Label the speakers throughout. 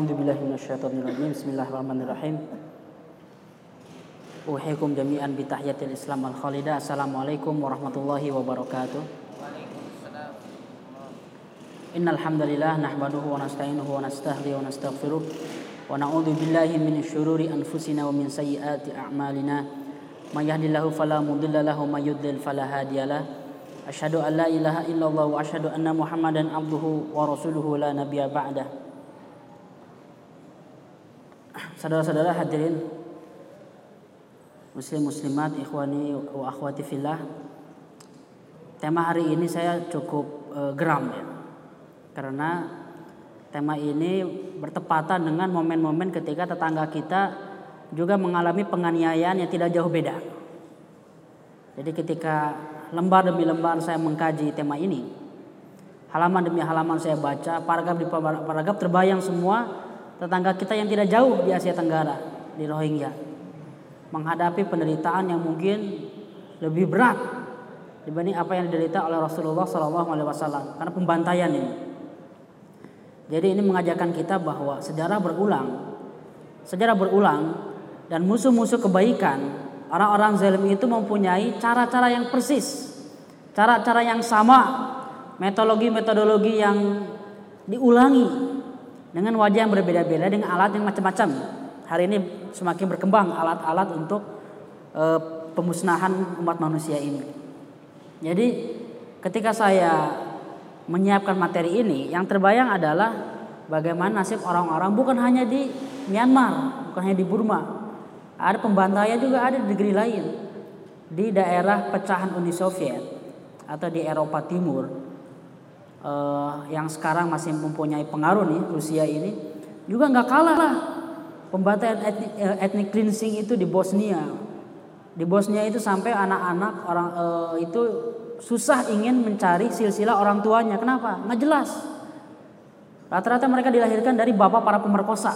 Speaker 1: A'udzu billahi minasyaitonir rajim. Bismillahirrahmanirrahim. Uhikum jami'an bi tahiyatil Islam al khalidah. Assalamualaikum warahmatullahi wabarakatuh. Innal hamdalillah nahmaduhu wa nasta'inuhu wa nastahdihi wa nastaghfiruh wa na'udzu billahi min syururi anfusina wa min sayyiati a'malina. May yahdihillahu fala mudilla lahu may yudlil fala hadiyalah. Asyhadu an la ilaha illallah wa asyhadu anna Muhammadan abduhu wa rasuluhu la nabiyya ba'dahu. Saudara-saudara hadirin Muslim muslimat ikhwani wa akhwati fillah Tema hari ini saya cukup e, geram ya. Karena tema ini bertepatan dengan momen-momen ketika tetangga kita juga mengalami penganiayaan yang tidak jauh beda. Jadi ketika lembar demi lembar saya mengkaji tema ini Halaman demi halaman saya baca Paragraf demi paragraf terbayang semua tetangga kita yang tidak jauh di Asia Tenggara di Rohingya menghadapi penderitaan yang mungkin lebih berat dibanding apa yang diderita oleh Rasulullah Wasallam karena pembantaian ini. Jadi ini mengajarkan kita bahwa sejarah berulang, sejarah berulang dan musuh-musuh kebaikan orang-orang zalim itu mempunyai cara-cara yang persis, cara-cara yang sama, metodologi-metodologi yang diulangi dengan wajah yang berbeda-beda dengan alat yang macam-macam. Hari ini semakin berkembang alat-alat untuk e, pemusnahan umat manusia ini. Jadi ketika saya menyiapkan materi ini, yang terbayang adalah bagaimana nasib orang-orang bukan hanya di Myanmar, bukan hanya di Burma. Ada pembantaian juga ada di negeri lain. Di daerah pecahan Uni Soviet atau di Eropa Timur uh, yang sekarang masih mempunyai pengaruh nih Rusia ini juga nggak kalah lah. Pembantaian etnik, uh, ethnic cleansing itu di Bosnia. Di Bosnia itu sampai anak-anak orang uh, itu susah ingin mencari silsilah orang tuanya. Kenapa? Nggak jelas. Rata-rata mereka dilahirkan dari bapak para pemerkosa.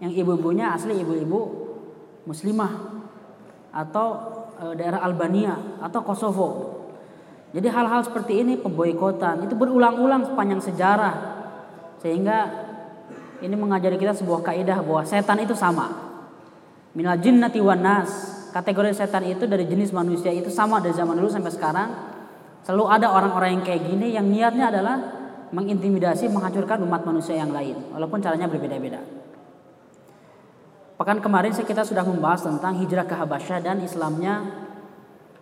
Speaker 1: Yang ibu-ibunya asli ibu-ibu muslimah atau daerah Albania atau Kosovo jadi hal-hal seperti ini pemboikotan itu berulang-ulang sepanjang sejarah sehingga ini mengajari kita sebuah kaidah bahwa setan itu sama. Minal jinnati wan nas. Kategori setan itu dari jenis manusia itu sama dari zaman dulu sampai sekarang. Selalu ada orang-orang yang kayak gini yang niatnya adalah mengintimidasi, menghancurkan umat manusia yang lain walaupun caranya berbeda-beda. Pekan kemarin kita sudah membahas tentang hijrah ke Habasyah dan Islamnya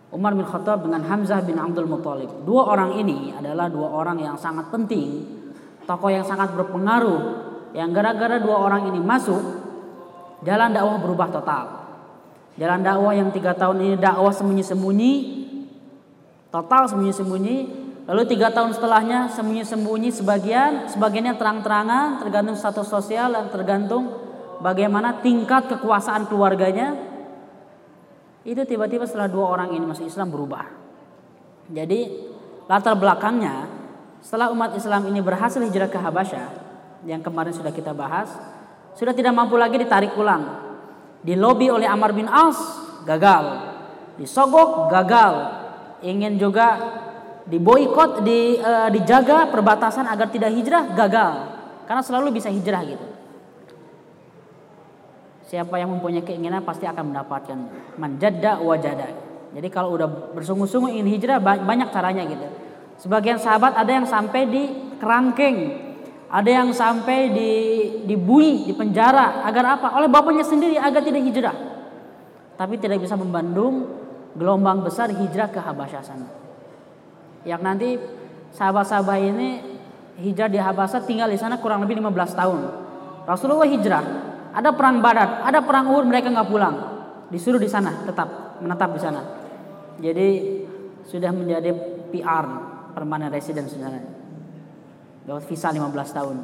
Speaker 1: Umar bin Khattab dengan Hamzah bin Abdul Muthalib. Dua orang ini adalah dua orang yang sangat penting, tokoh yang sangat berpengaruh. Yang gara-gara dua orang ini masuk, jalan dakwah berubah total. Jalan dakwah yang tiga tahun ini dakwah sembunyi-sembunyi, total sembunyi-sembunyi. Lalu tiga tahun setelahnya sembunyi-sembunyi sebagian, sebagiannya terang-terangan, tergantung status sosial dan tergantung bagaimana tingkat kekuasaan keluarganya itu tiba-tiba setelah dua orang ini masuk Islam berubah. Jadi latar belakangnya setelah umat Islam ini berhasil hijrah ke Habasyah yang kemarin sudah kita bahas, sudah tidak mampu lagi ditarik pulang. Di lobi oleh Amr bin As gagal, disogok gagal, ingin juga diboikot, di, uh, dijaga perbatasan agar tidak hijrah gagal, karena selalu bisa hijrah gitu. Siapa yang mempunyai keinginan pasti akan mendapatkan manjada wajada. Jadi kalau udah bersungguh-sungguh ingin hijrah banyak caranya gitu. Sebagian sahabat ada yang sampai di kerangkeng, ada yang sampai di dibui, di penjara agar apa? Oleh bapaknya sendiri agar tidak hijrah. Tapi tidak bisa membandung gelombang besar hijrah ke Habasyah sana. Yang nanti sahabat-sahabat ini hijrah di Habasyah tinggal di sana kurang lebih 15 tahun. Rasulullah hijrah ada perang Badar, ada perang Uhud mereka nggak pulang. Disuruh di sana tetap menetap di sana. Jadi sudah menjadi PR permanent resident sana. Dapat visa 15 tahun.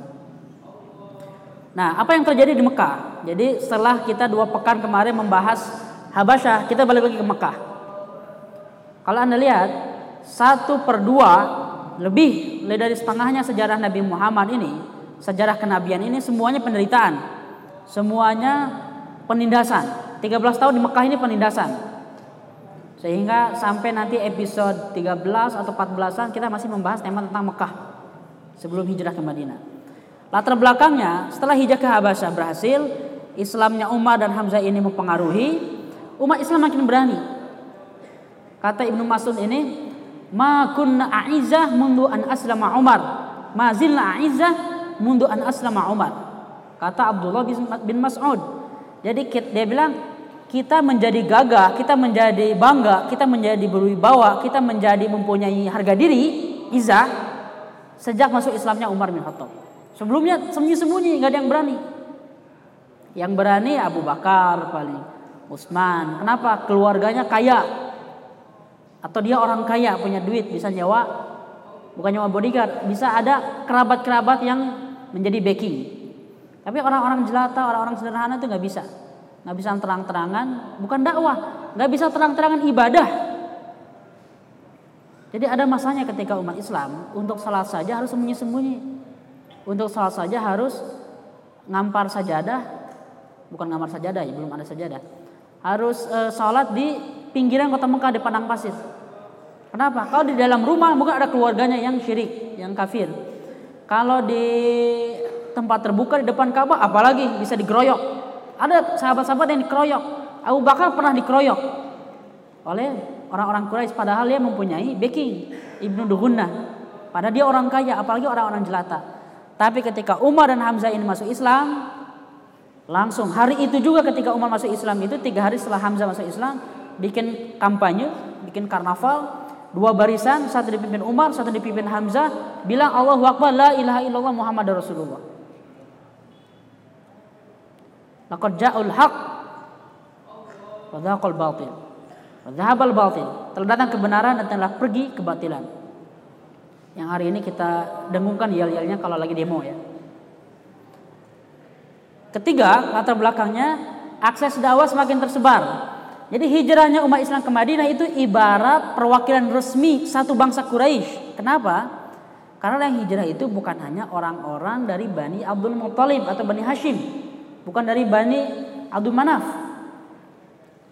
Speaker 1: Nah, apa yang terjadi di Mekah? Jadi setelah kita dua pekan kemarin membahas Habasyah, kita balik lagi ke Mekah. Kalau anda lihat satu per dua lebih dari setengahnya sejarah Nabi Muhammad ini, sejarah kenabian ini semuanya penderitaan semuanya penindasan. 13 tahun di Mekah ini penindasan. Sehingga sampai nanti episode 13 atau 14-an kita masih membahas tema tentang Mekah sebelum hijrah ke Madinah. Latar belakangnya setelah hijrah ke Habasyah berhasil, Islamnya Umar dan Hamzah ini mempengaruhi, umat Islam makin berani. Kata Ibnu Mas'ud ini, "Ma kunna a'izah mundu an aslama Umar, ma a'izah mundu an aslama Umar." Kata Abdullah bin Mas'ud. Jadi dia bilang, kita menjadi gagah, kita menjadi bangga, kita menjadi berwibawa, kita menjadi mempunyai harga diri, izah sejak masuk Islamnya Umar bin Khattab. Sebelumnya sembunyi-sembunyi, nggak ada yang berani. Yang berani Abu Bakar paling, Utsman. Kenapa? Keluarganya kaya. Atau dia orang kaya, punya duit, bisa nyawa, bukan nyawa bodyguard, bisa ada kerabat-kerabat yang menjadi backing. Tapi orang-orang jelata, orang-orang sederhana itu nggak bisa. Nggak bisa terang-terangan, bukan dakwah, nggak bisa terang-terangan ibadah. Jadi ada masanya ketika umat Islam untuk salah saja harus sembunyi-sembunyi. Untuk salat saja harus ngampar sajadah, bukan ngampar sajadah ya, belum ada sajadah. Harus e, salat di pinggiran kota Mekah di padang pasir. Kenapa? Kalau di dalam rumah mungkin ada keluarganya yang syirik, yang kafir. Kalau di tempat terbuka di depan Ka'bah apalagi bisa digeroyok. Ada sahabat-sahabat yang dikeroyok. Abu Bakar pernah dikeroyok oleh orang-orang Quraisy padahal dia mempunyai backing Ibnu Dugunna. Padahal dia orang kaya, apalagi orang-orang jelata. Tapi ketika Umar dan Hamzah ini masuk Islam, langsung hari itu juga ketika Umar masuk Islam itu tiga hari setelah Hamzah masuk Islam, bikin kampanye, bikin karnaval, dua barisan, satu dipimpin Umar, satu dipimpin Hamzah, bilang Allahu Akbar, la ilaha illallah Muhammad Rasulullah. Laqad ja'ul haq wa dhaqal batil. Wa dhahabal batil. Telah datang kebenaran dan telah pergi kebatilan yang hari ini kita dengungkan yel-yelnya kalau lagi demo ya. Ketiga, latar belakangnya akses dakwah semakin tersebar. Jadi hijrahnya umat Islam ke Madinah itu ibarat perwakilan resmi satu bangsa Quraisy. Kenapa? Karena yang hijrah itu bukan hanya orang-orang dari Bani Abdul Muthalib atau Bani Hashim. Bukan dari Bani Abdul Manaf.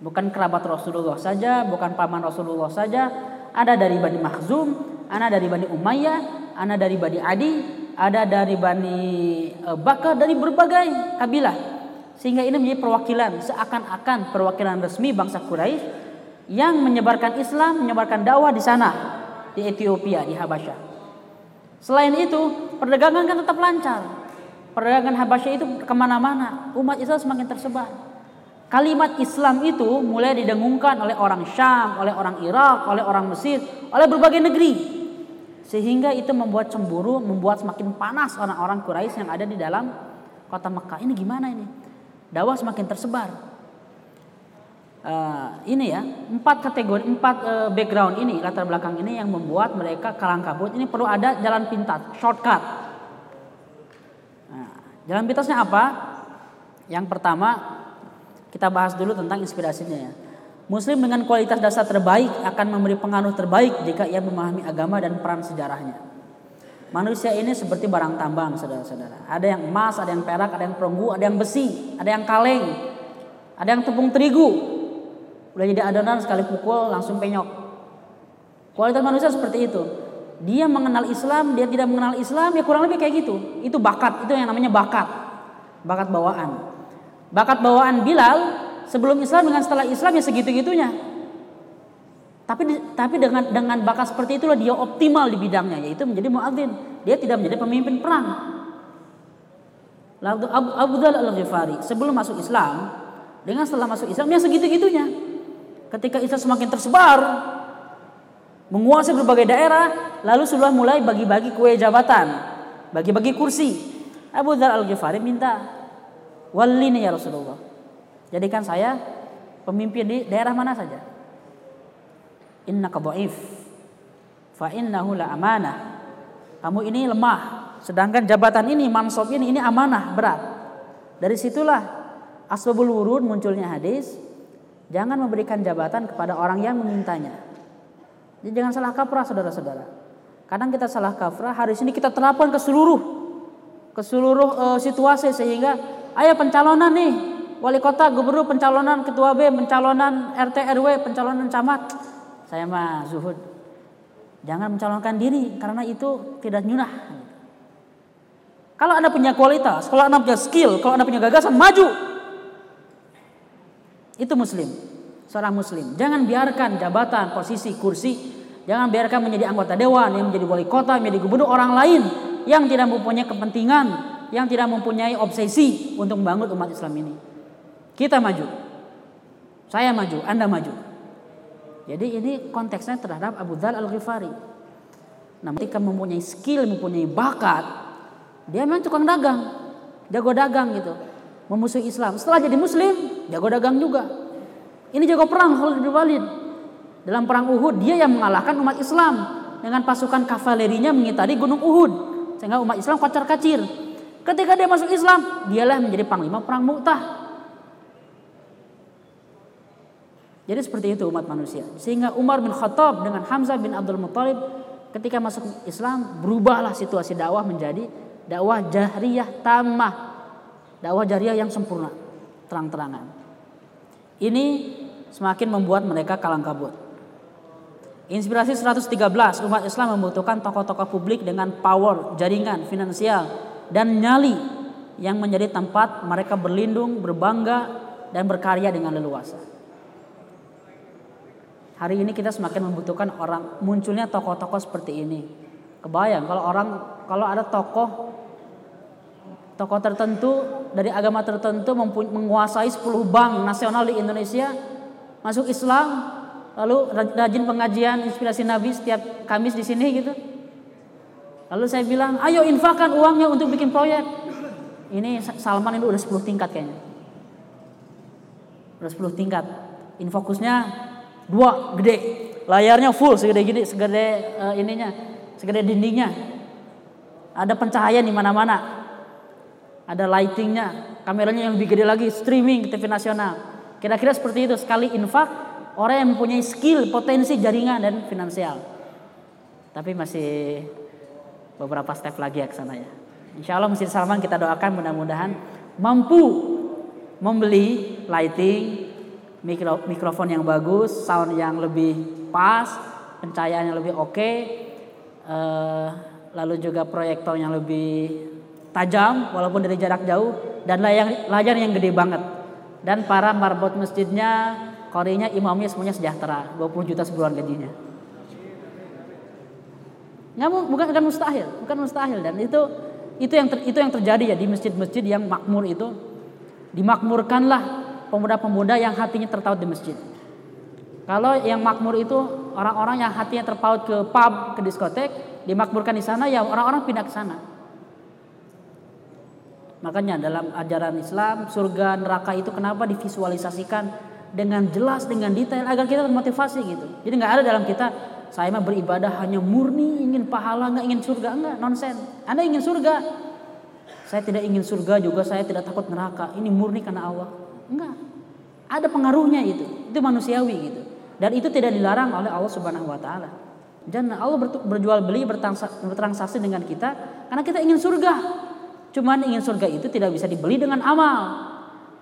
Speaker 1: Bukan kerabat Rasulullah saja, bukan paman Rasulullah saja. Ada dari Bani Makhzum, ana dari Bani Umayyah, ana dari Bani Adi, ada dari Bani eh, Bakar, dari berbagai kabilah. Sehingga ini menjadi perwakilan, seakan-akan perwakilan resmi bangsa Quraisy yang menyebarkan Islam, menyebarkan dakwah di sana, di Ethiopia, di Habasyah. Selain itu, perdagangan kan tetap lancar. Perdagangan Habasyah itu ke mana-mana, umat Islam semakin tersebar. Kalimat Islam itu mulai didengungkan oleh orang Syam, oleh orang Irak, oleh orang Mesir, oleh berbagai negeri. Sehingga itu membuat cemburu, membuat semakin panas orang-orang Quraisy yang ada di dalam kota Mekah. Ini gimana ini? Dakwah semakin tersebar. Uh, ini ya empat kategori empat uh, background ini latar belakang ini yang membuat mereka kalang kabut ini perlu ada jalan pintas shortcut jalan pintasnya apa yang pertama kita bahas dulu tentang inspirasinya ya Muslim dengan kualitas dasar terbaik akan memberi pengaruh terbaik jika ia memahami agama dan peran sejarahnya. Manusia ini seperti barang tambang, saudara-saudara. Ada yang emas, ada yang perak, ada yang perunggu, ada yang besi, ada yang kaleng, ada yang tepung terigu. Udah jadi adonan sekali pukul langsung penyok. Kualitas manusia seperti itu. Dia mengenal Islam, dia tidak mengenal Islam, ya kurang lebih kayak gitu. Itu bakat, itu yang namanya bakat. Bakat bawaan. Bakat bawaan Bilal sebelum Islam dengan setelah Islam ya segitu-gitunya. Tapi tapi dengan dengan bakat seperti itulah dia optimal di bidangnya yaitu menjadi muadzin. Dia tidak menjadi pemimpin perang. Lalu Abu, Dhal al-Ghifari sebelum masuk Islam dengan setelah masuk Islam ya segitu-gitunya. Ketika Islam semakin tersebar menguasai berbagai daerah, lalu sudah mulai bagi-bagi kue jabatan, bagi-bagi kursi. Abu Dhal al-Ghifari minta, "Wallini ya Rasulullah." Jadikan saya pemimpin di daerah mana saja. Inna dhaif fa innahu la amanah. Kamu ini lemah, sedangkan jabatan ini, mansob ini ini amanah, berat. Dari situlah asbabul wurud munculnya hadis, jangan memberikan jabatan kepada orang yang memintanya. Jadi jangan salah kaprah saudara-saudara. Kadang kita salah kaprah, hari ini kita terapkan ke seluruh ke seluruh uh, situasi sehingga ayo pencalonan nih wali kota, gubernur, pencalonan ketua B, pencalonan RT RW, pencalonan camat. Saya mah zuhud. Jangan mencalonkan diri karena itu tidak nyunah. Kalau Anda punya kualitas, kalau Anda punya skill, kalau Anda punya gagasan, maju. Itu muslim. Seorang muslim. Jangan biarkan jabatan, posisi, kursi, jangan biarkan menjadi anggota dewan, yang menjadi wali kota, menjadi gubernur orang lain yang tidak mempunyai kepentingan, yang tidak mempunyai obsesi untuk membangun umat Islam ini. Kita maju. Saya maju, Anda maju. Jadi ini konteksnya terhadap Abu Dhal Al-Ghifari. Nah, ketika mempunyai skill, mempunyai bakat, dia memang tukang dagang, jago dagang gitu, memusuhi Islam. Setelah jadi Muslim, jago dagang juga. Ini jago perang Khalid bin Walid. Dalam perang Uhud dia yang mengalahkan umat Islam dengan pasukan kavalerinya mengitari gunung Uhud sehingga umat Islam kacar kacir. Ketika dia masuk Islam, dialah menjadi panglima perang Mu'tah. Jadi seperti itu umat manusia. Sehingga Umar bin Khattab dengan Hamzah bin Abdul Muthalib ketika masuk Islam berubahlah situasi dakwah menjadi dakwah jahriyah tamah. Dakwah jahriyah yang sempurna, terang-terangan. Ini semakin membuat mereka kalang kabut. Inspirasi 113 umat Islam membutuhkan tokoh-tokoh publik dengan power, jaringan, finansial dan nyali yang menjadi tempat mereka berlindung, berbangga dan berkarya dengan leluasa. Hari ini kita semakin membutuhkan orang munculnya tokoh-tokoh seperti ini. Kebayang kalau orang kalau ada tokoh tokoh tertentu dari agama tertentu menguasai 10 bank nasional di Indonesia masuk Islam lalu rajin pengajian inspirasi Nabi setiap Kamis di sini gitu. Lalu saya bilang, "Ayo infakkan uangnya untuk bikin proyek." Ini Salman itu udah 10 tingkat kayaknya. Udah 10 tingkat. Infokusnya dua gede layarnya full segede gini segede uh, ininya segede dindingnya ada pencahayaan di mana-mana ada lightingnya kameranya yang lebih gede lagi streaming TV nasional. Kira-kira seperti itu sekali infak orang yang mempunyai skill potensi jaringan dan finansial. Tapi masih beberapa step lagi ya ke sana ya Insya Allah Masjid Salman kita doakan mudah-mudahan mampu membeli lighting mikro, mikrofon yang bagus, sound yang lebih pas, pencahayaan yang lebih oke, okay, uh, lalu juga proyektor yang lebih tajam walaupun dari jarak jauh dan layar, layar yang gede banget. Dan para marbot masjidnya, korinya, imamnya semuanya sejahtera, 20 juta sebulan gajinya. Nggak, bukan bukan mustahil, bukan mustahil dan itu itu yang ter, itu yang terjadi ya di masjid-masjid yang makmur itu dimakmurkanlah pemuda-pemuda yang hatinya tertaut di masjid. Kalau yang makmur itu orang-orang yang hatinya terpaut ke pub, ke diskotek, dimakmurkan di sana ya orang-orang pindah ke sana. Makanya dalam ajaran Islam surga neraka itu kenapa divisualisasikan dengan jelas dengan detail agar kita termotivasi gitu. Jadi nggak ada dalam kita saya mah beribadah hanya murni ingin pahala nggak ingin surga enggak nonsen. Anda ingin surga. Saya tidak ingin surga juga saya tidak takut neraka. Ini murni karena Allah. Enggak. Ada pengaruhnya itu. Itu manusiawi gitu. Dan itu tidak dilarang oleh Allah Subhanahu wa taala. Dan Allah berjual beli bertransaksi dengan kita karena kita ingin surga. Cuman ingin surga itu tidak bisa dibeli dengan amal.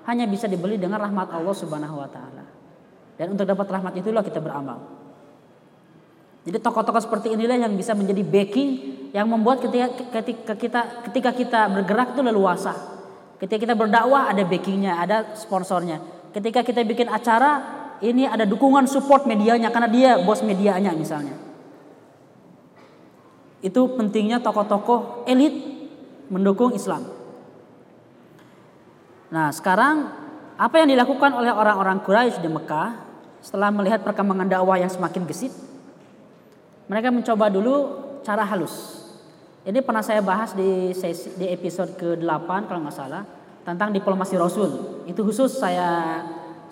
Speaker 1: Hanya bisa dibeli dengan rahmat Allah Subhanahu wa taala. Dan untuk dapat rahmat itulah kita beramal. Jadi tokoh-tokoh seperti inilah yang bisa menjadi backing yang membuat ketika, ketika kita ketika kita bergerak itu leluasa. Ketika kita berdakwah ada backingnya, ada sponsornya. Ketika kita bikin acara, ini ada dukungan support medianya karena dia bos medianya misalnya. Itu pentingnya tokoh-tokoh elit mendukung Islam. Nah sekarang apa yang dilakukan oleh orang-orang Quraisy di Mekah setelah melihat perkembangan dakwah yang semakin gesit? Mereka mencoba dulu cara halus. Ini pernah saya bahas di sesi, di episode ke-8 kalau nggak salah tentang diplomasi Rasul. Itu khusus saya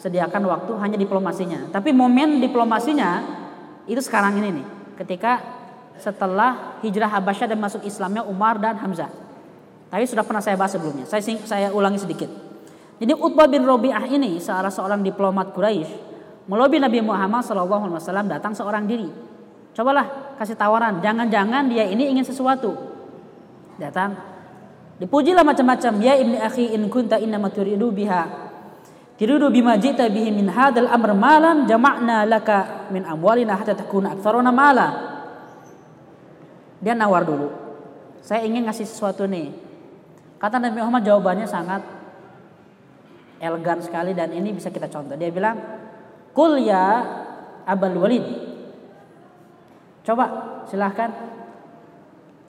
Speaker 1: sediakan waktu hanya diplomasinya. Tapi momen diplomasinya itu sekarang ini nih, ketika setelah hijrah Habasyah dan masuk Islamnya Umar dan Hamzah. Tapi sudah pernah saya bahas sebelumnya. Saya saya ulangi sedikit. Jadi Utbah bin Robiah ini seorang seorang diplomat Quraisy melobi Nabi Muhammad SAW datang seorang diri Cobalah kasih tawaran, jangan-jangan dia ini ingin sesuatu. Datang, dipujilah macam-macam. Ya ibni akhi in kunta inna turidu biha. Turidu bima jita bihi min hadal amr malan jama'na laka min amwalina hatta takuna aktsaruna mala. Dia nawar dulu. Saya ingin ngasih sesuatu nih. Kata Nabi Muhammad jawabannya sangat elegan sekali dan ini bisa kita contoh. Dia bilang, "Kul ya Abul Walid." Coba silahkan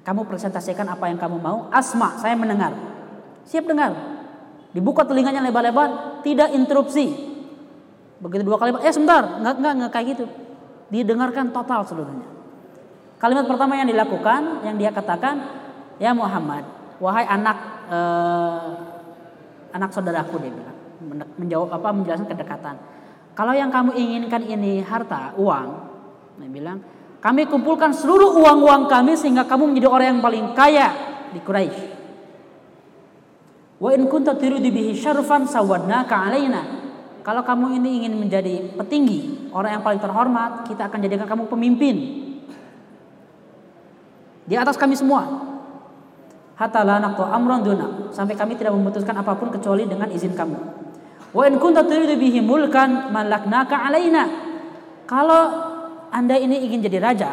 Speaker 1: kamu presentasikan apa yang kamu mau. Asma, saya mendengar. Siap dengar. Dibuka telinganya lebar-lebar, tidak interupsi. Begitu dua kali, eh sebentar, nggak nggak nggak kayak gitu. Didengarkan total seluruhnya. Kalimat pertama yang dilakukan, yang dia katakan, ya Muhammad, wahai anak eh, anak saudaraku dia bilang menjawab apa menjelaskan kedekatan. Kalau yang kamu inginkan ini harta, uang, dia bilang, kami kumpulkan seluruh uang-uang kami sehingga kamu menjadi orang yang paling kaya di Quraisy. Wa in kunta turidu bihi syarfan sawadnaka alaina. Kalau kamu ini ingin menjadi petinggi, orang yang paling terhormat, kita akan jadikan kamu pemimpin. Di atas kami semua hatta la naqtu amran sampai kami tidak memutuskan apa pun kecuali dengan izin kamu. Wa in kunta turidu bihi mulkan malaknaka alaina. Kalau Anda ini ingin jadi raja,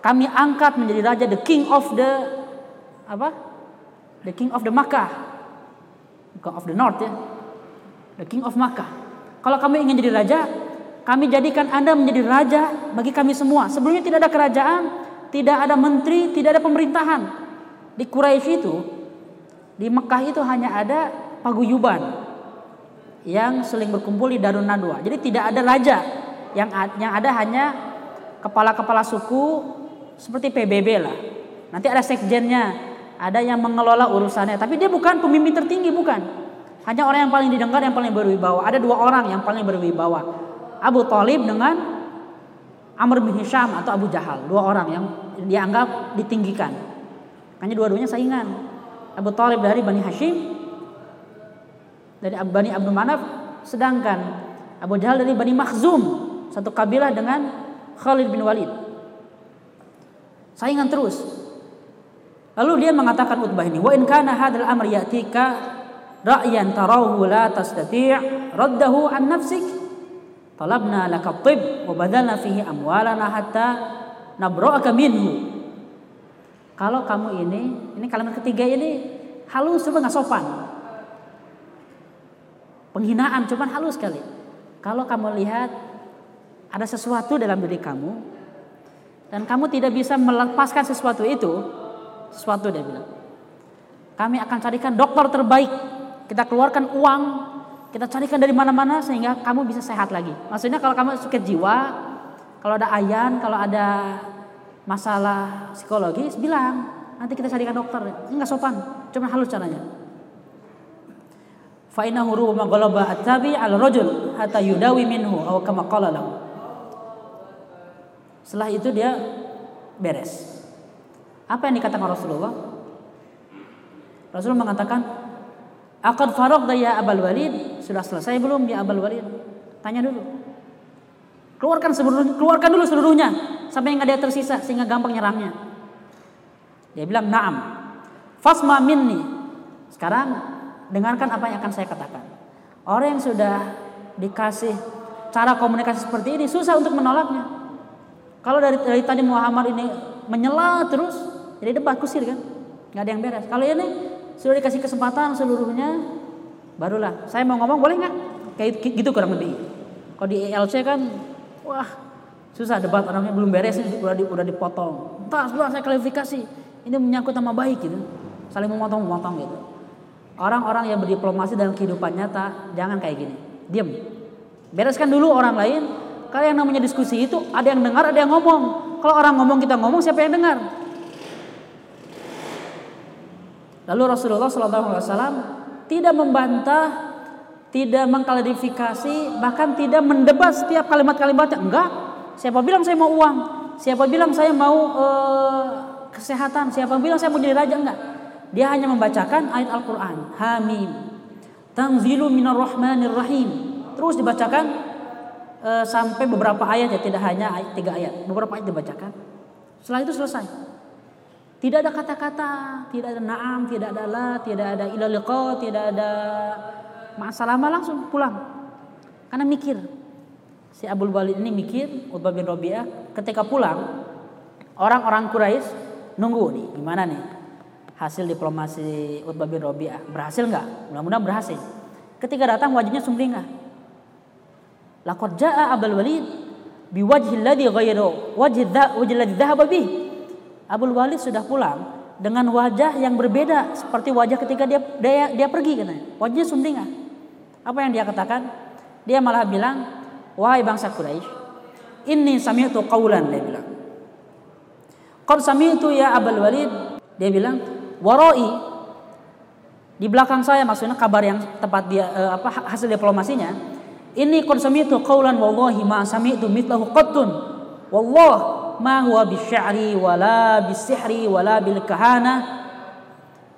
Speaker 1: kami angkat menjadi raja the king of the apa? The king of the Makkah. Bukan of the north ya. The king of Makkah. Kalau kami ingin jadi raja, kami jadikan Anda menjadi raja bagi kami semua. Sebelumnya tidak ada kerajaan, tidak ada menteri, tidak ada pemerintahan. Di Quraisy itu, di Mekah itu hanya ada paguyuban yang seling berkumpul di Darun Nadwa. Jadi tidak ada raja, yang yang ada hanya kepala-kepala suku seperti PBB lah. Nanti ada sekjennya, ada yang mengelola urusannya. Tapi dia bukan pemimpin tertinggi, bukan. Hanya orang yang paling didengar, yang paling berwibawa. Ada dua orang yang paling berwibawa. Abu Talib dengan Amr bin Hisham atau Abu Jahal. Dua orang yang dianggap ditinggikan. Hanya dua-duanya saingan. Abu Talib dari Bani Hashim. Dari Bani Abdul Manaf. Sedangkan Abu Jahal dari Bani Makhzum. Satu kabilah dengan Khalid bin Walid. Saingan terus. Lalu dia mengatakan utbah ini. Wa in kana hadal amr ya'tika ra'yan tarahu la tastati' raddahu an nafsik talabna laka tib wa badalna fihi amwalana hatta nabra'aka minhu kalau kamu ini ini kalimat ketiga ini halus cuma nggak sopan. Penghinaan cuman halus sekali. Kalau kamu lihat ada sesuatu dalam diri kamu dan kamu tidak bisa melepaskan sesuatu itu sesuatu dia bilang kami akan carikan dokter terbaik. Kita keluarkan uang, kita carikan dari mana-mana sehingga kamu bisa sehat lagi. Maksudnya kalau kamu sakit jiwa, kalau ada ayan, kalau ada masalah psikologis, bilang nanti kita carikan dokter. Enggak sopan, cuma halus caranya. Fa rajul hatta yudawi minhu. Setelah itu dia beres. Apa yang dikatakan Rasulullah? Rasulullah mengatakan Akad farok ya Abal Walid sudah selesai belum ya Abal Walid? Tanya dulu. Keluarkan seluruhnya, keluarkan dulu seluruhnya sampai nggak ada tersisa sehingga gampang nyerangnya. Dia bilang naam. Fasma minni. Sekarang dengarkan apa yang akan saya katakan. Orang yang sudah dikasih cara komunikasi seperti ini susah untuk menolaknya. Kalau dari, dari tadi Muhammad ini menyela terus, jadi debat kusir kan, nggak ada yang beres. Kalau ini sudah dikasih kesempatan seluruhnya, barulah saya mau ngomong boleh nggak? Kayak gitu kurang lebih. Kalau di ELC kan, wah susah debat orangnya belum beres udah di, udah dipotong. Entar sebentar saya klarifikasi. Ini menyangkut nama baik gitu. Saling memotong-memotong gitu. Orang-orang yang berdiplomasi dalam kehidupan nyata jangan kayak gini. Diam. Bereskan dulu orang lain. Kalau yang namanya diskusi itu ada yang dengar, ada yang ngomong. Kalau orang ngomong kita ngomong, siapa yang dengar? Lalu Rasulullah SAW tidak membantah, tidak mengklarifikasi, bahkan tidak mendebat setiap kalimat-kalimatnya. Enggak. Siapa bilang saya mau uang? Siapa bilang saya mau uh, kesehatan? Siapa bilang saya mau jadi raja? Enggak. Dia hanya membacakan ayat Al-Quran. Hamim. Tanzilu minar rahmanir rahim. Terus dibacakan uh, sampai beberapa ayat ya, tidak hanya ayat, tiga ayat. Beberapa ayat dibacakan. Setelah itu selesai. Tidak ada kata-kata, tidak ada naam, tidak ada la, tidak ada ilaliqa, tidak ada masalah langsung pulang. Karena mikir. Si Abdul Walid ini mikir, Utbah bin Rabi'ah ketika pulang, orang-orang Quraisy nunggu nih, gimana nih? hasil diplomasi Utbah bin Robi'ah. Berhasil nggak? Mudah-mudahan berhasil. Ketika datang wajahnya sumringah. Laqad jaa Abdul Walid biwajhi alladhi ghayru wajhi alladhi dhahaba bih. Abdul Walid sudah pulang dengan wajah yang berbeda seperti wajah ketika dia dia, dia pergi katanya. Wajahnya sumringah. Apa yang dia katakan? Dia malah bilang, "Wahai bangsa Quraisy, ini sami'tu qaulan," dia bilang. Qad sami'tu ya Abdul Walid, dia bilang, waroi di belakang saya maksudnya kabar yang tepat dia eh, apa hasil diplomasinya ini konsumi itu kaulan wallahi ma sami'tu mithlahu qattun wallah ma huwa bisya'ri wala bisihri wala bil kahana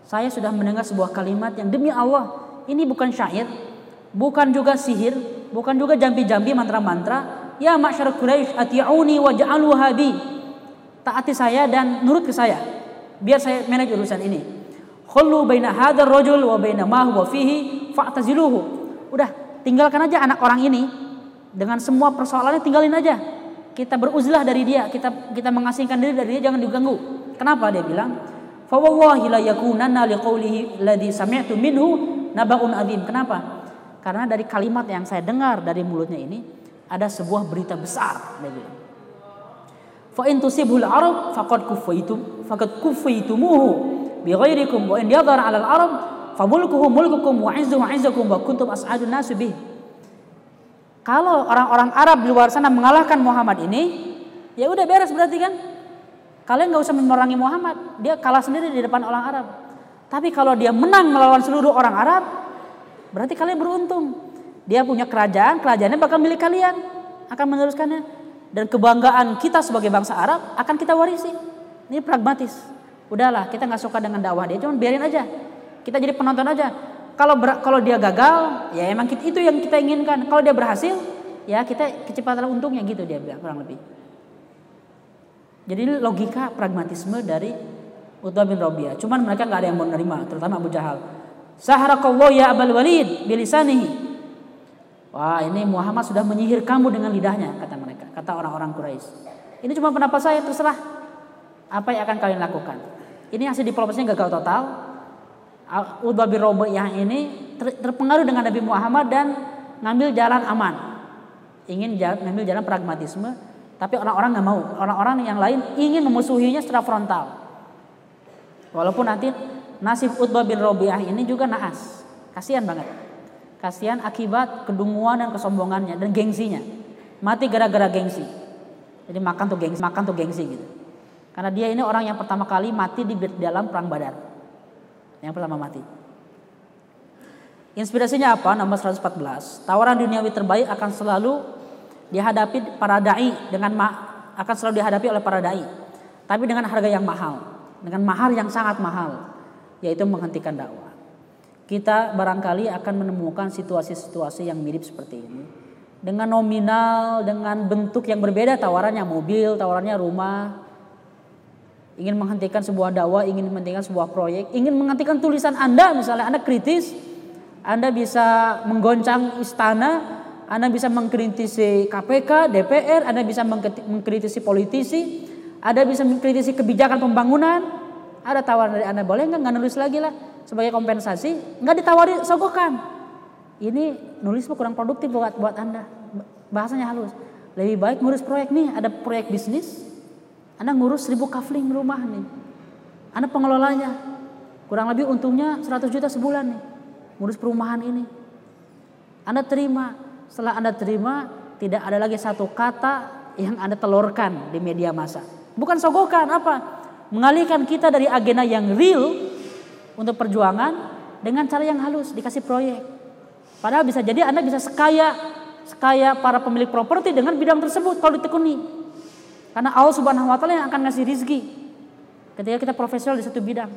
Speaker 1: saya sudah mendengar sebuah kalimat yang demi Allah ini bukan syair bukan juga sihir bukan juga jampi-jampi mantra-mantra ya masyarakat Quraisy ati'uni wa ja'alu habi taati saya dan nurut ke saya biar saya manage urusan ini. Khullu baina hadzal rajul wa baina ma huwa fihi fa'taziluhu. Udah, tinggalkan aja anak orang ini dengan semua persoalannya tinggalin aja. Kita beruzlah dari dia, kita kita mengasingkan diri dari dia jangan diganggu. Kenapa dia bilang? Fa wallahi la yakunanna liqaulihi alladhi sami'tu minhu nabaun adzim. Kenapa? Karena dari kalimat yang saya dengar dari mulutnya ini ada sebuah berita besar dia bilang. Fa in tusibul arab faqad kufaitum faqad kufaitumuhu bi ghairikum wa in yadhar 'ala al arab fa mulkuhu mulkukum wa 'izzuhu 'izzukum wa kuntum as'adun nas bih. Kalau orang-orang Arab di luar sana mengalahkan Muhammad ini, ya udah beres berarti kan? Kalian nggak usah memerangi Muhammad, dia kalah sendiri di depan orang Arab. Tapi kalau dia menang melawan seluruh orang Arab, berarti kalian beruntung. Dia punya kerajaan, kerajaannya bakal milik kalian, akan meneruskannya dan kebanggaan kita sebagai bangsa Arab akan kita warisi. Ini pragmatis. Udahlah, kita nggak suka dengan dakwah dia, cuma biarin aja. Kita jadi penonton aja. Kalau ber, kalau dia gagal, ya emang kita, itu yang kita inginkan. Kalau dia berhasil, ya kita kecepatan untungnya gitu dia bilang kurang lebih. Jadi logika pragmatisme dari Utbah bin Rabi'ah. Cuman mereka nggak ada yang mau menerima, terutama Abu Jahal. Saharakallahu ya Abul Walid bilisanihi Wah ini Muhammad sudah menyihir kamu dengan lidahnya kata mereka, kata orang-orang Quraisy. Ini cuma pendapat saya terserah apa yang akan kalian lakukan. Ini hasil diplomasinya gagal total. Utbah bin yang ini terpengaruh dengan Nabi Muhammad dan ngambil jalan aman. Ingin ngambil jalan pragmatisme, tapi orang-orang nggak mau. Orang-orang yang lain ingin memusuhinya secara frontal. Walaupun nanti nasib Utbah bin Robiah ini juga naas. Kasihan banget. Kasihan akibat kedunguan dan kesombongannya dan gengsinya. Mati gara-gara gengsi. Jadi makan tuh gengsi, makan tuh gengsi gitu. Karena dia ini orang yang pertama kali mati di dalam perang Badar. Yang pertama mati. Inspirasinya apa? Nomor 114. Tawaran duniawi terbaik akan selalu dihadapi para dai dengan akan selalu dihadapi oleh para dai. Tapi dengan harga yang mahal, dengan mahar yang sangat mahal, yaitu menghentikan dakwah kita barangkali akan menemukan situasi-situasi yang mirip seperti ini. Dengan nominal, dengan bentuk yang berbeda, tawarannya mobil, tawarannya rumah. Ingin menghentikan sebuah dakwah, ingin menghentikan sebuah proyek, ingin menghentikan tulisan Anda, misalnya Anda kritis, Anda bisa menggoncang istana, Anda bisa mengkritisi KPK, DPR, Anda bisa mengkritisi politisi, Anda bisa mengkritisi kebijakan pembangunan, ada tawaran dari Anda, boleh nggak? Nggak nulis lagi lah. Sebagai kompensasi nggak ditawari sogokan. Ini nulis kurang produktif buat buat anda. Bahasanya halus. Lebih baik ngurus proyek nih ada proyek bisnis anda ngurus seribu kafling rumah nih anda pengelolanya kurang lebih untungnya 100 juta sebulan nih ngurus perumahan ini anda terima setelah anda terima tidak ada lagi satu kata yang anda telurkan di media massa bukan sogokan apa mengalihkan kita dari agenda yang real untuk perjuangan dengan cara yang halus dikasih proyek. Padahal bisa jadi Anda bisa sekaya sekaya para pemilik properti dengan bidang tersebut kalau ditekuni. Karena Allah Subhanahu wa taala yang akan ngasih rizki ketika kita profesional di satu bidang.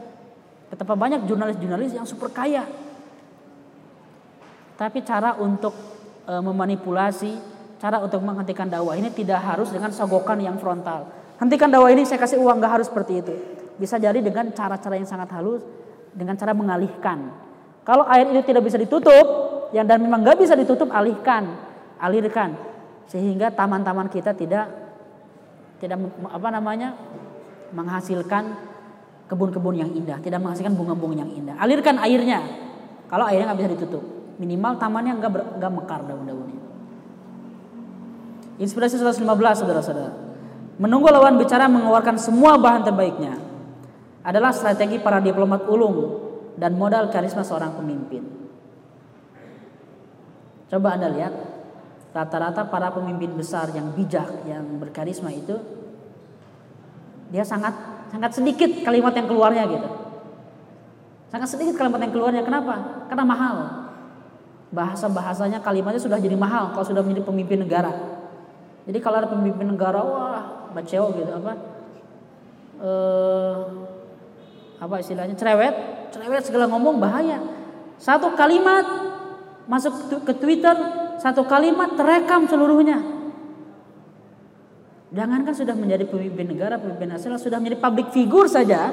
Speaker 1: Betapa banyak jurnalis-jurnalis yang super kaya. Tapi cara untuk e, memanipulasi, cara untuk menghentikan dakwah ini tidak harus dengan sogokan yang frontal. Hentikan dakwah ini saya kasih uang nggak harus seperti itu. Bisa jadi dengan cara-cara yang sangat halus dengan cara mengalihkan. Kalau air itu tidak bisa ditutup, yang dan memang nggak bisa ditutup, alihkan, alirkan, sehingga taman-taman kita tidak tidak apa namanya menghasilkan kebun-kebun yang indah, tidak menghasilkan bunga-bunga yang indah. Alirkan airnya. Kalau airnya nggak bisa ditutup, minimal tamannya nggak nggak mekar daun-daunnya. Inspirasi 115 saudara-saudara. Menunggu lawan bicara mengeluarkan semua bahan terbaiknya adalah strategi para diplomat ulung dan modal karisma seorang pemimpin. Coba Anda lihat rata-rata para pemimpin besar yang bijak, yang berkarisma itu dia sangat sangat sedikit kalimat yang keluarnya gitu. Sangat sedikit kalimat yang keluarnya. Kenapa? Karena mahal. Bahasa-bahasanya kalimatnya sudah jadi mahal kalau sudah menjadi pemimpin negara. Jadi kalau ada pemimpin negara, wah, baceo gitu apa? Eh, apa istilahnya cerewet, cerewet segala ngomong bahaya. Satu kalimat masuk ke Twitter, satu kalimat terekam seluruhnya. Jangankan sudah menjadi pemimpin negara, pemimpin nasional, sudah menjadi public figure saja,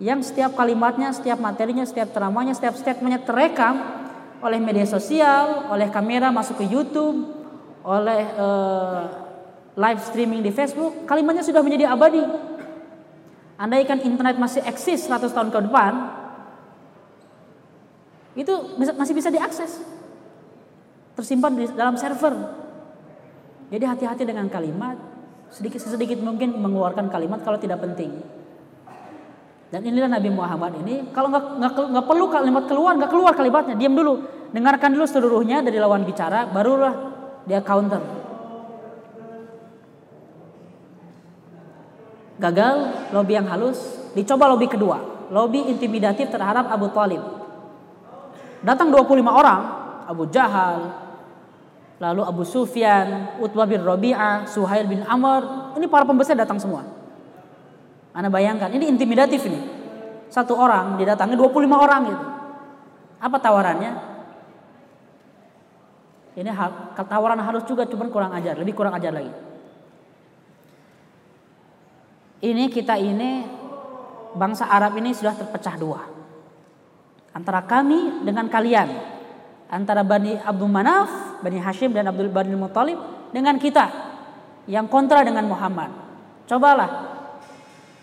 Speaker 1: yang setiap kalimatnya, setiap materinya, setiap ceramahnya, setiap statementnya terekam oleh media sosial, oleh kamera masuk ke YouTube, oleh uh, live streaming di Facebook, kalimatnya sudah menjadi abadi. Andaikan internet masih eksis 100 tahun ke depan, itu masih bisa diakses. Tersimpan di dalam server. Jadi hati-hati dengan kalimat, sedikit sedikit mungkin mengeluarkan kalimat kalau tidak penting. Dan inilah Nabi Muhammad ini, kalau nggak nggak perlu kalimat keluar, nggak keluar kalimatnya, diam dulu, dengarkan dulu seluruhnya dari lawan bicara, barulah dia counter. Gagal, lobby yang halus, dicoba lobby kedua, lobby intimidatif terhadap Abu Talib. Datang 25 orang, Abu Jahal, lalu Abu Sufyan, Utbah bin Rabi'ah, Suhail bin Amr, ini para pembesar datang semua. Anda bayangkan, ini intimidatif ini. Satu orang didatangi 25 orang gitu. Apa tawarannya? Ini tawaran harus juga cuma kurang ajar, lebih kurang ajar lagi ini kita ini bangsa Arab ini sudah terpecah dua. Antara kami dengan kalian. Antara Bani Abdul Manaf, Bani Hashim dan Abdul Bani Muttalib dengan kita yang kontra dengan Muhammad. Cobalah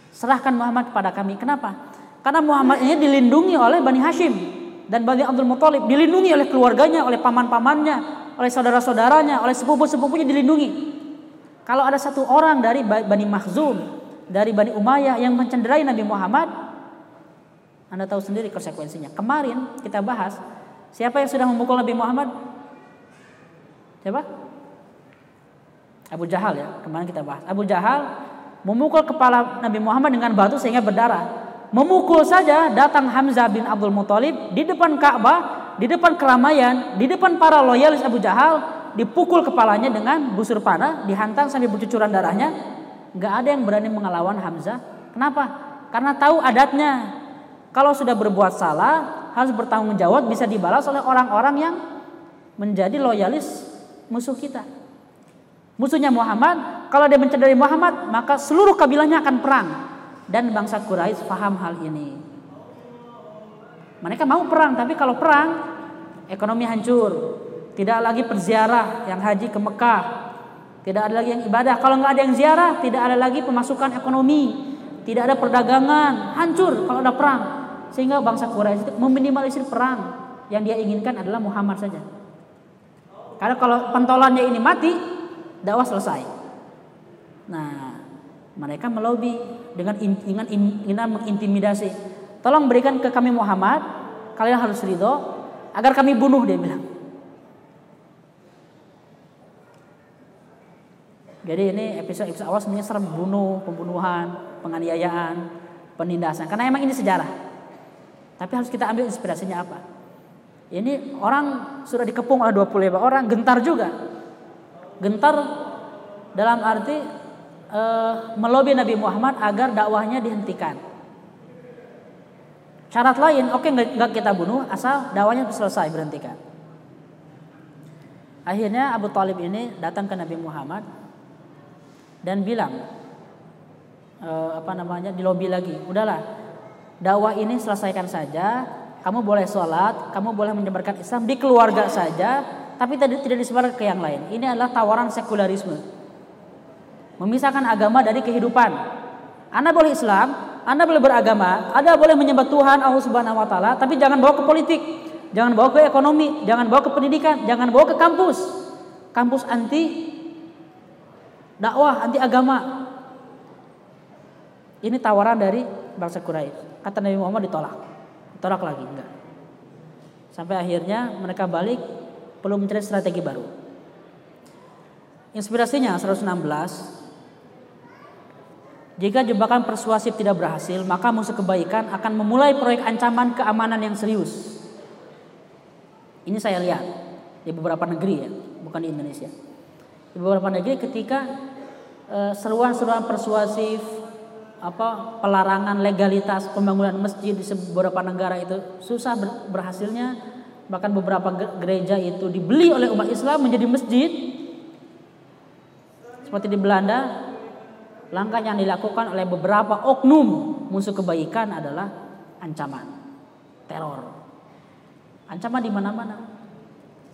Speaker 1: serahkan Muhammad kepada kami. Kenapa? Karena Muhammad ini dilindungi oleh Bani Hashim dan Bani Abdul Muttalib, dilindungi oleh keluarganya, oleh paman-pamannya, oleh saudara-saudaranya, oleh sepupu-sepupunya dilindungi. Kalau ada satu orang dari Bani Makhzum dari Bani Umayyah yang mencenderai Nabi Muhammad, Anda tahu sendiri konsekuensinya. Kemarin kita bahas siapa yang sudah memukul Nabi Muhammad? Siapa? Abu Jahal ya, kemarin kita bahas. Abu Jahal memukul kepala Nabi Muhammad dengan batu sehingga berdarah. Memukul saja datang Hamzah bin Abdul Muthalib di depan Ka'bah, di depan keramaian, di depan para loyalis Abu Jahal, dipukul kepalanya dengan busur panah, dihantam sampai bercucuran darahnya, nggak ada yang berani mengelawan Hamzah. Kenapa? Karena tahu adatnya. Kalau sudah berbuat salah, harus bertanggung jawab bisa dibalas oleh orang-orang yang menjadi loyalis musuh kita. Musuhnya Muhammad, kalau dia mencederai Muhammad, maka seluruh kabilahnya akan perang. Dan bangsa Quraisy paham hal ini. Mereka mau perang, tapi kalau perang, ekonomi hancur. Tidak lagi perziarah yang haji ke Mekah, tidak ada lagi yang ibadah. Kalau nggak ada yang ziarah, tidak ada lagi pemasukan ekonomi. Tidak ada perdagangan, hancur kalau ada perang. Sehingga bangsa Quraisy itu meminimalisir perang. Yang dia inginkan adalah Muhammad saja. Karena kalau pentolannya ini mati, dakwah selesai. Nah, mereka melobi dengan dengan ingin mengintimidasi. Tolong berikan ke kami Muhammad, kalian harus ridho agar kami bunuh dia bilang. Jadi ini episode-episode awal sebenarnya serem bunuh, pembunuhan, penganiayaan, penindasan. Karena emang ini sejarah. Tapi harus kita ambil inspirasinya apa? Ini orang sudah dikepung oleh 25 orang, gentar juga. Gentar dalam arti e, melobi Nabi Muhammad agar dakwahnya dihentikan. Syarat lain, oke okay, nggak kita bunuh, asal dakwahnya selesai berhentikan. Akhirnya Abu Talib ini datang ke Nabi Muhammad dan bilang e, apa namanya di lobi lagi udahlah dakwah ini selesaikan saja kamu boleh sholat kamu boleh menyebarkan Islam di keluarga saja tapi tidak tidak disebar ke yang lain ini adalah tawaran sekularisme memisahkan agama dari kehidupan anda boleh Islam Anda boleh beragama, Anda boleh menyembah Tuhan Allah Subhanahu wa taala, tapi jangan bawa ke politik, jangan bawa ke ekonomi, jangan bawa ke pendidikan, jangan bawa ke kampus. Kampus anti dakwah, anti agama. Ini tawaran dari bangsa Quraisy. Kata Nabi Muhammad ditolak. Ditolak lagi, enggak. Sampai akhirnya mereka balik perlu mencari strategi baru. Inspirasinya 116 jika jebakan persuasif tidak berhasil, maka musuh kebaikan akan memulai proyek ancaman keamanan yang serius. Ini saya lihat di beberapa negeri ya, bukan di Indonesia. Di beberapa negeri ketika eh, seruan-seruan persuasif apa pelarangan legalitas pembangunan masjid di beberapa negara itu susah berhasilnya. Bahkan beberapa gereja itu dibeli oleh umat Islam menjadi masjid. Seperti di Belanda langkah yang dilakukan oleh beberapa oknum musuh kebaikan adalah ancaman teror. Ancaman di mana-mana.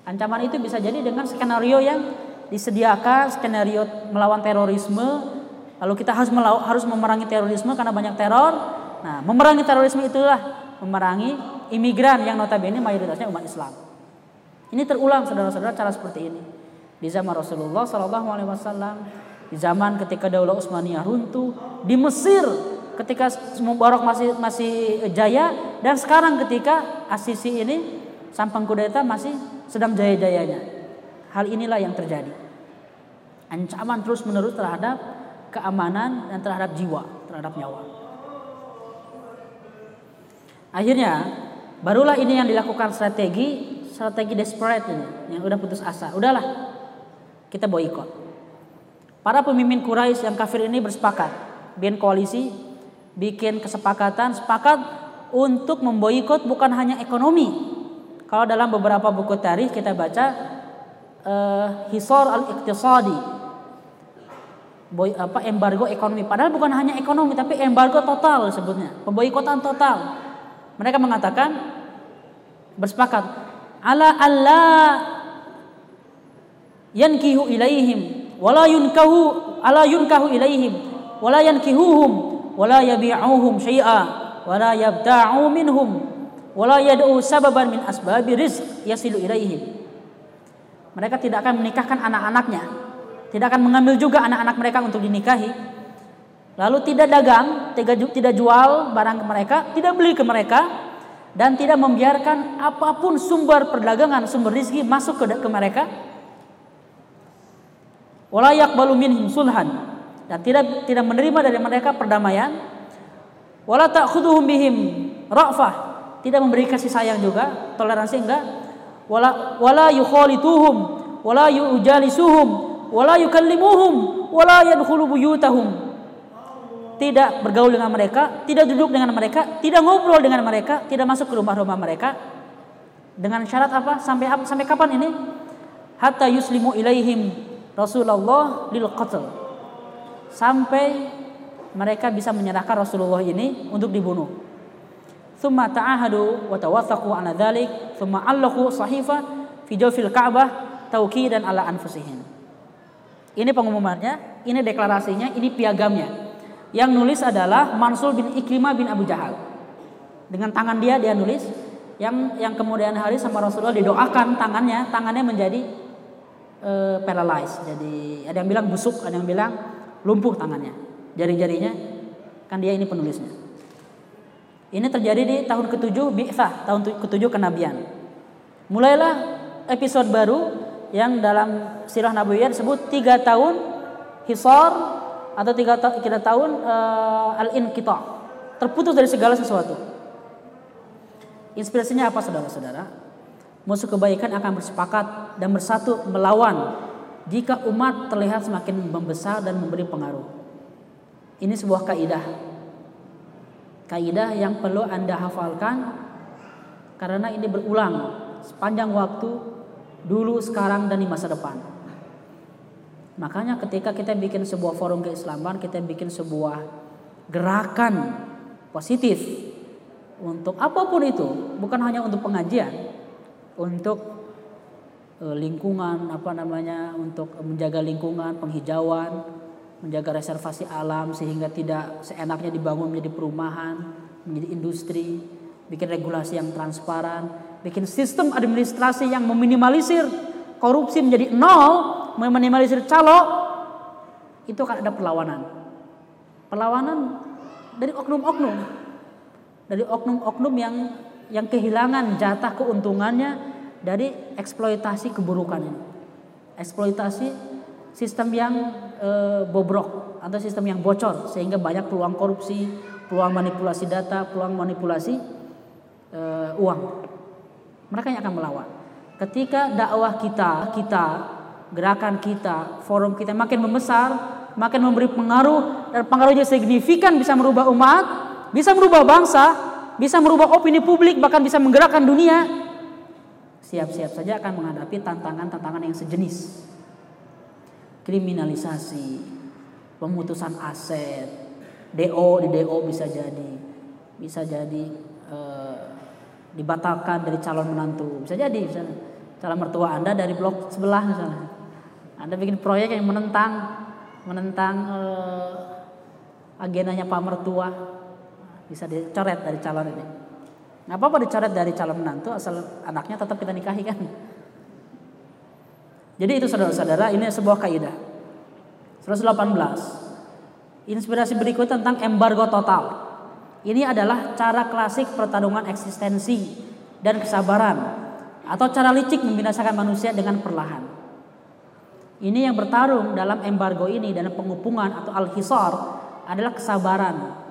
Speaker 1: Ancaman itu bisa jadi dengan skenario yang disediakan skenario melawan terorisme lalu kita harus melaw, harus memerangi terorisme karena banyak teror nah memerangi terorisme itulah memerangi imigran yang notabene mayoritasnya umat Islam ini terulang saudara-saudara cara seperti ini di zaman Rasulullah Shallallahu Alaihi Wasallam di zaman ketika Daulah Utsmaniyah runtuh, di Mesir ketika Mubarak masih masih jaya dan sekarang ketika Asisi ini Sampang Kudeta masih sedang jaya-jayanya. Hal inilah yang terjadi. Ancaman terus-menerus terhadap keamanan dan terhadap jiwa, terhadap nyawa. Akhirnya barulah ini yang dilakukan strategi strategi desperate ini yang udah putus asa. Udahlah. Kita boikot. Para pemimpin Quraisy yang kafir ini bersepakat, bikin koalisi, bikin kesepakatan, sepakat untuk memboikot bukan hanya ekonomi. Kalau dalam beberapa buku tarikh kita baca uh, Hisor al-Iqtisadi, Boy, apa embargo ekonomi. Padahal bukan hanya ekonomi, tapi embargo total sebutnya, pemboikotan total. Mereka mengatakan bersepakat ala Allah yankihu ilaihim wala yunkahu ala yunkahu ilaihim wala yankihuhum wala yabi'uhum syai'a wala yabta'u minhum wala yad'u sababan min asbabi rizq yasilu ilaihim mereka tidak akan menikahkan anak-anaknya tidak akan mengambil juga anak-anak mereka untuk dinikahi. Lalu tidak dagang tidak jual barang ke mereka tidak beli ke mereka dan tidak membiarkan apa pun sumber perdagangan sumber rizki masuk ke, ke mereka. Walayak balu minhum sulhan. Dan tidak tidak menerima dari mereka perdamaian. Wala ta'khudhuhum bihim ra'fah. Tidak memberi kasih sayang juga toleransi enggak. Wala wala yukhalituhum wala yujalisuhum wala yukallimuhum wala yadkhulu buyutahum tidak bergaul dengan mereka, tidak duduk dengan mereka, tidak ngobrol dengan mereka, tidak masuk ke rumah-rumah mereka. Dengan syarat apa? Sampai sampai kapan ini? Hatta yuslimu ilaihim Rasulullah lil qatl sampai mereka bisa menyerahkan Rasulullah ini untuk dibunuh. Thumma ta'ahadu wa tawathaqu ala dhalik thumma allaqu sahifa fi jawfil Ka'bah tauqidan ala anfusihim. Ini pengumumannya, ini deklarasinya, ini piagamnya. Yang nulis adalah Mansur bin Ikrimah bin Abu Jahal. Dengan tangan dia dia nulis yang yang kemudian hari sama Rasulullah didoakan tangannya, tangannya menjadi uh, paralyzed. Jadi ada yang bilang busuk, ada yang bilang lumpuh tangannya. Jari-jarinya kan dia ini penulisnya. Ini terjadi di tahun ke-7 Bi'thah, tahun ke-7 kenabian. Mulailah episode baru yang dalam sirah Nabawiyah disebut tiga tahun hisar atau tiga, ta tiga tahun uh, al-inqita terputus dari segala sesuatu. Inspirasinya apa saudara-saudara? musuh kebaikan akan bersepakat dan bersatu melawan jika umat terlihat semakin membesar dan memberi pengaruh. Ini sebuah kaidah. Kaidah yang perlu Anda hafalkan karena ini berulang sepanjang waktu dulu, sekarang dan di masa depan. Makanya ketika kita bikin sebuah forum keislaman, kita bikin sebuah gerakan positif untuk apa pun itu, bukan hanya untuk pengajian, untuk e, lingkungan apa namanya untuk menjaga lingkungan penghijauan menjaga reservasi alam sehingga tidak seenaknya dibangun menjadi perumahan, menjadi industri, bikin regulasi yang transparan, bikin sistem administrasi yang meminimalisir korupsi menjadi nol, meminimalisir calo, itu akan ada perlawanan. Perlawanan dari oknum-oknum, dari oknum-oknum yang yang kehilangan jatah keuntungannya dari eksploitasi keburukan. Eksploitasi sistem yang e, bobrok atau sistem yang bocor sehingga banyak peluang korupsi, peluang manipulasi data, peluang manipulasi e, uang. Mereka yang akan melawan. Ketika dakwah kita, kita, gerakan kita, forum kita makin membesar, makin memberi pengaruh dan pengaruhnya signifikan bisa merubah umat, bisa merubah bangsa, bisa merubah opini publik, bahkan bisa menggerakkan dunia. Siap-siap saja akan menghadapi tantangan-tantangan yang sejenis. Kriminalisasi, pemutusan aset, DO di DO bisa jadi, bisa jadi e, dibatalkan dari calon menantu, bisa jadi misalnya calon mertua Anda dari blok sebelah misalnya. Anda bikin proyek yang menentang menentang uh, agendanya Pak Mertua bisa dicoret dari calon ini. Nggak apa-apa dicoret dari calon menantu asal anaknya tetap kita nikahi kan. Jadi itu saudara-saudara ini sebuah kaidah. 118. Inspirasi berikut tentang embargo total. Ini adalah cara klasik pertarungan eksistensi dan kesabaran atau cara licik membinasakan manusia dengan perlahan. Ini yang bertarung dalam embargo ini dan pengupungan atau al-hisar adalah kesabaran.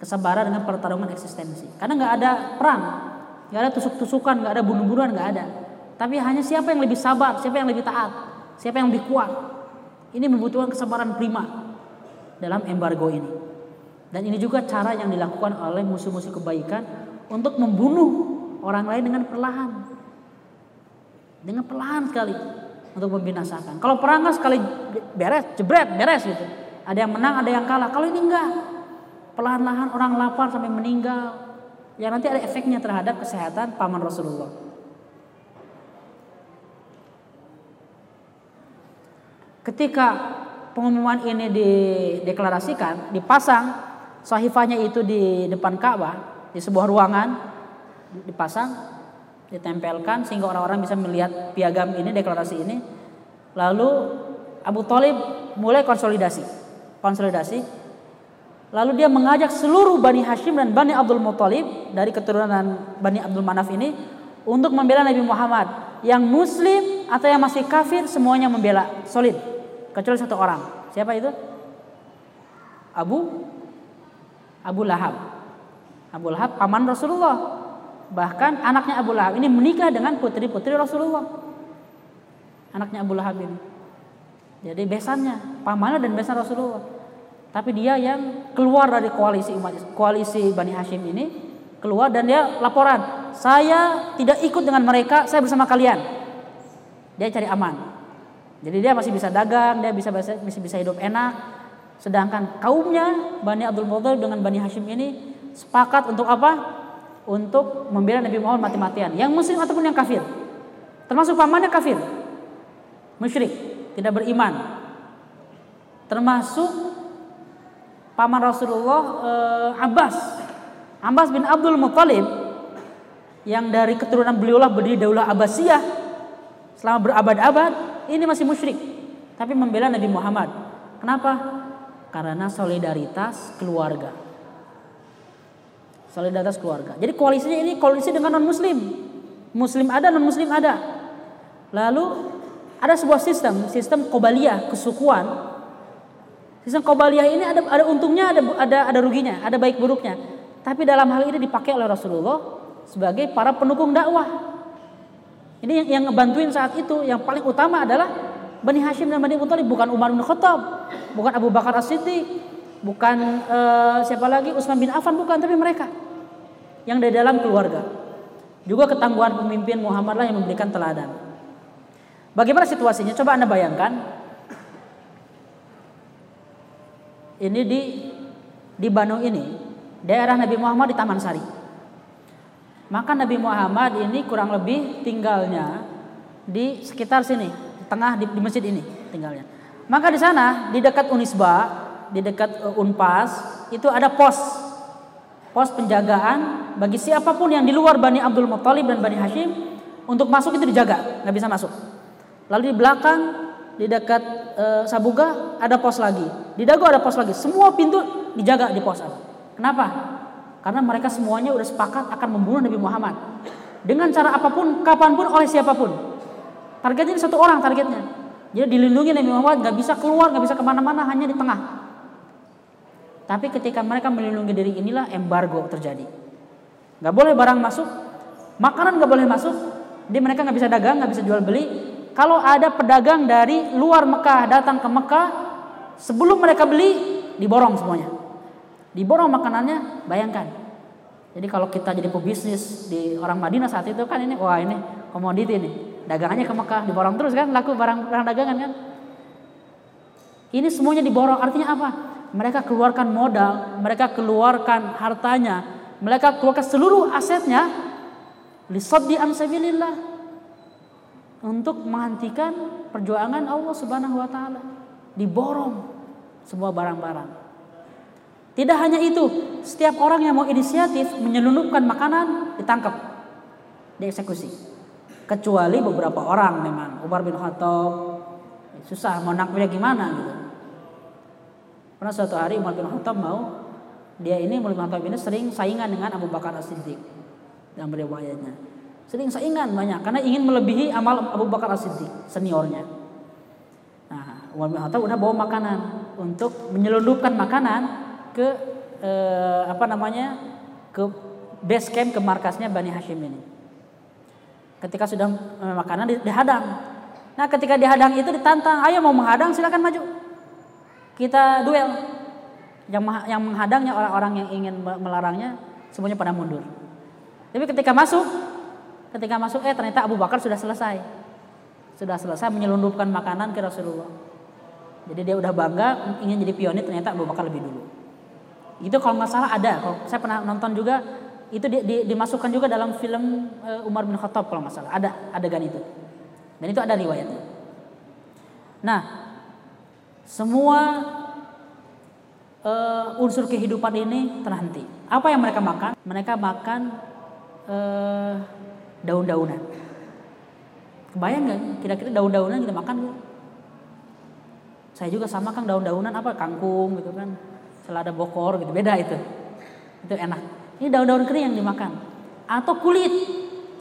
Speaker 1: Kesabaran dengan pertarungan eksistensi. Karena nggak ada perang, nggak ada tusuk-tusukan, nggak ada bunuh-bunuhan, nggak ada. Tapi hanya siapa yang lebih sabar, siapa yang lebih taat, siapa yang lebih kuat. Ini membutuhkan kesabaran prima dalam embargo ini. Dan ini juga cara yang dilakukan oleh musuh-musuh kebaikan untuk membunuh orang lain dengan perlahan. Dengan perlahan sekali untuk membinasakan. Kalau perang kan sekali beres, jebret, beres gitu. Ada yang menang, ada yang kalah. Kalau ini enggak. Perlahan-lahan orang lapar sampai meninggal. Ya nanti ada efeknya terhadap kesehatan paman Rasulullah. Ketika pengumuman ini dideklarasikan, dipasang sahifahnya itu di depan Ka'bah, di sebuah ruangan dipasang ditempelkan sehingga orang-orang bisa melihat piagam ini, deklarasi ini. Lalu Abu Talib mulai konsolidasi, konsolidasi. Lalu dia mengajak seluruh Bani Hashim dan Bani Abdul Muttalib dari keturunan Bani Abdul Manaf ini untuk membela Nabi Muhammad. Yang Muslim atau yang masih kafir semuanya membela, solid. Kecuali satu orang. Siapa itu? Abu Abu Lahab. Abu Lahab paman Rasulullah. Bahkan anaknya Abu Lahab ini menikah dengan putri-putri Rasulullah. Anaknya Abu Lahab ini. Jadi besannya, pamannya dan besan Rasulullah. Tapi dia yang keluar dari koalisi umat koalisi Bani Hashim ini keluar dan dia laporan, saya tidak ikut dengan mereka, saya bersama kalian. Dia cari aman. Jadi dia masih bisa dagang, dia bisa bisa bisa hidup enak. Sedangkan kaumnya Bani Abdul Muthalib dengan Bani Hashim ini sepakat untuk apa? untuk membela Nabi Muhammad mati-matian, yang muslim ataupun yang kafir. Termasuk pamannya kafir. Musyrik, tidak beriman. Termasuk paman Rasulullah eh, Abbas. Abbas bin Abdul Muthalib yang dari keturunan beliaulah berdiri daulah Abbasiyah selama berabad-abad, ini masih musyrik tapi membela Nabi Muhammad. Kenapa? Karena solidaritas keluarga solidaritas keluarga. Jadi koalisinya ini koalisi dengan non muslim. Muslim ada, non muslim ada. Lalu ada sebuah sistem, sistem kobaliyah, kesukuan. Sistem kobaliyah ini ada ada untungnya, ada ada ada ruginya, ada baik buruknya. Tapi dalam hal ini dipakai oleh Rasulullah sebagai para pendukung dakwah. Ini yang, yang ngebantuin saat itu, yang paling utama adalah Bani Hashim dan Bani Muthalib, bukan Umar bin Khattab, bukan Abu Bakar As-Siddiq, bukan uh, siapa lagi? Utsman bin Affan bukan tapi mereka yang dari dalam keluarga. Juga ketangguhan pemimpin Muhammad lah yang memberikan teladan. Bagaimana situasinya? Coba anda bayangkan. Ini di di Bandung ini daerah Nabi Muhammad di Taman Sari. Maka Nabi Muhammad ini kurang lebih tinggalnya di sekitar sini tengah di, di masjid ini tinggalnya Maka di sana di dekat Unisba, di dekat uh, Unpas itu ada pos pos penjagaan bagi siapa pun yang di luar Bani Abdul Muthalib dan Bani Hashim untuk masuk itu dijaga, nggak bisa masuk. Lalu di belakang di dekat uh, Sabuga ada pos lagi, di Dago ada pos lagi. Semua pintu dijaga di pos. Kenapa? Karena mereka semuanya udah sepakat akan membunuh Nabi Muhammad dengan cara apa pun, kapan pun, oleh siapa pun. Targetnya satu orang targetnya. Jadi dilindungi Nabi Muhammad nggak bisa keluar, nggak bisa ke mana-mana, hanya di tengah. Tapi ketika mereka melindungi diri inilah embargo terjadi. Nggak boleh barang masuk, makanan nggak boleh masuk, di mereka nggak bisa dagang, nggak bisa jual beli. Kalau ada pedagang dari luar Mekah datang ke Mekah, sebelum mereka beli diborong semuanya. Diborong makanannya, bayangkan. Jadi kalau kita jadi pebisnis di orang Madinah saat itu kan ini, wah ini komoditi nih dagangannya ke Mekah diborong terus kan laku barang barang dagangan kan. Ini semuanya diborong artinya apa? Mereka keluarkan modal mereka keluarkan hartanya mereka keluarkan seluruh asetnya lisaddi an sabilillah untuk menghentikan perjuangan Allah Subhanahu wa taala. Diborong semua barang-barang. Tidak hanya itu setiap orang yang mau inisiatif menyelundupkan makanan ditangkap dieksekusi kecuali beberapa orang memang. Umar bin Khattab. Susah mau nakbirnya gimana gitu. Pernah suatu hari Umar bin Khattab mau dia ini Umar bin Khattab ini sering saingan dengan Abu Bakar As-Siddiq dalam riwayatnya. Sering saingan banyak karena ingin melebihi amal Abu Bakar As-Siddiq seniornya. Nah Umar bin Khattab udah bawa makanan untuk menyelundupkan makanan ke eh, apa namanya ke base camp ke markasnya Bani Hashim ini Ketika sudah eh, makanan dihadang. Nah, ketika dihadang itu ditantang, ayo mau menghadang silakan maju. Kita duel. Yang yang menghadangnya orang-orang yang ingin melarangnya semuanya pada mundur. Tapi ketika masuk, ketika masuk eh ternyata Abu Bakar sudah selesai. Sudah selesai menyelundupkan makanan ke Rasulullah. Jadi dia udah bangga ingin jadi pionir ternyata Abu Bakar lebih dulu. Itu kalau nggak salah ada. Kalau saya pernah nonton juga itu di, di, dimasukkan juga dalam film uh, Umar bin Khattab kalau nggak salah. Ada adegan itu. Dan itu ada riwayatnya. Nah semua uh, unsur kehidupan ini terhenti. Apa yang mereka makan? Mereka makan uh, daun-daunan. Kebayang nggak? Kira-kira daun-daunan kita makan saya juga sama kang daun-daunan apa? Kangkung gitu kan. Selada bokor gitu. Beda itu. Itu enak ini daun-daun kering yang dimakan. Atau kulit.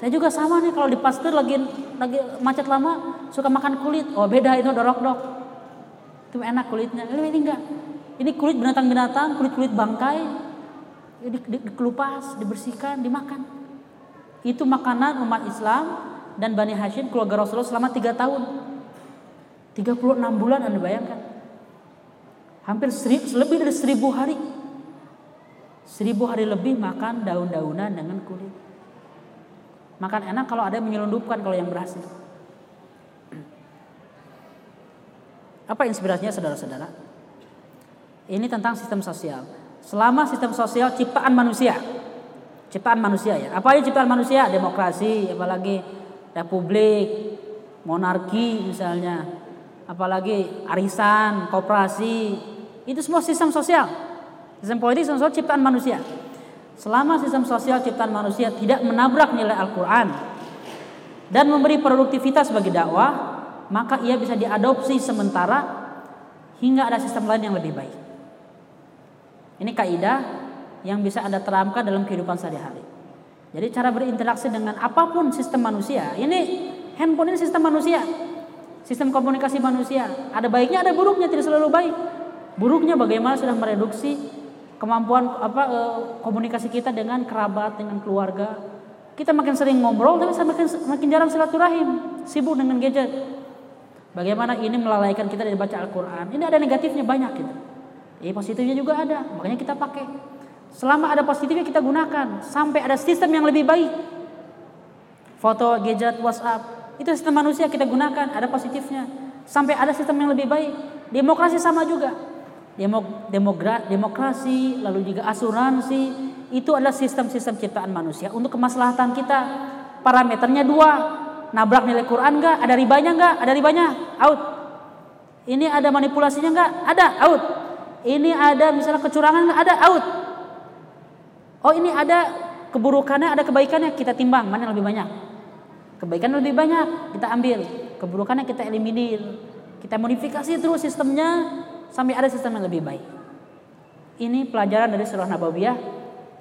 Speaker 1: Saya juga sama nih kalau di pasteur lagi lagi macet lama suka makan kulit. Oh beda itu dorok dok. Itu enak kulitnya. Ini, ini enggak. Ini kulit binatang-binatang, kulit-kulit bangkai. Di, di, dikelupas, dibersihkan, dimakan. Itu makanan umat Islam dan Bani Hashim keluarga Rasulullah selama 3 tahun. 36 bulan Anda bayangkan. Hampir serib, lebih dari seribu hari Seribu hari lebih makan daun-daunan dengan kulit. Makan enak kalau ada yang menyelundupkan kalau yang berhasil. Apa inspirasinya saudara-saudara? Ini tentang sistem sosial. Selama sistem sosial ciptaan manusia. Ciptaan manusia ya. Apa aja ciptaan manusia? Demokrasi, apalagi republik, monarki misalnya. Apalagi arisan, koperasi. Itu semua sistem sosial. Sistem politik sistem sosial ciptaan manusia. Selama sistem sosial ciptaan manusia tidak menabrak nilai Al-Quran dan memberi produktivitas bagi dakwah, maka ia bisa diadopsi sementara hingga ada sistem lain yang lebih baik. Ini kaidah yang bisa Anda terapkan dalam kehidupan sehari-hari. Jadi cara berinteraksi dengan apa pun sistem manusia, ini handphone ini sistem manusia. Sistem komunikasi manusia, ada baiknya ada buruknya, tidak selalu baik. Buruknya bagaimana sudah mereduksi kemampuan apa eh, komunikasi kita dengan kerabat, dengan keluarga. Kita makin sering ngobrol tapi makin makin jarang silaturahim, sibuk dengan gadget. Bagaimana ini melalaikan kita dari baca Al-Qur'an? Ini ada negatifnya banyak gitu. Eh positifnya juga ada, makanya kita pakai. Selama ada positifnya kita gunakan sampai ada sistem yang lebih baik. Foto, gadget, WhatsApp, itu sistem manusia kita gunakan, ada positifnya. Sampai ada sistem yang lebih baik. Demokrasi sama juga demogra, demokrasi, lalu juga asuransi, itu adalah sistem-sistem ciptaan manusia untuk kemaslahatan kita. Parameternya dua, nabrak nilai Quran enggak? Ada ribanya enggak? Ada ribanya? Out. Ini ada manipulasinya nggak? Ada, out. Ini ada misalnya kecurangan nggak? Ada, out. Oh ini ada keburukannya, ada kebaikannya, kita timbang mana yang lebih banyak. Kebaikan lebih banyak, kita ambil. Keburukannya kita eliminir. Kita modifikasi terus sistemnya sampai ada sistem yang lebih baik. Ini pelajaran dari surah Nabawiyah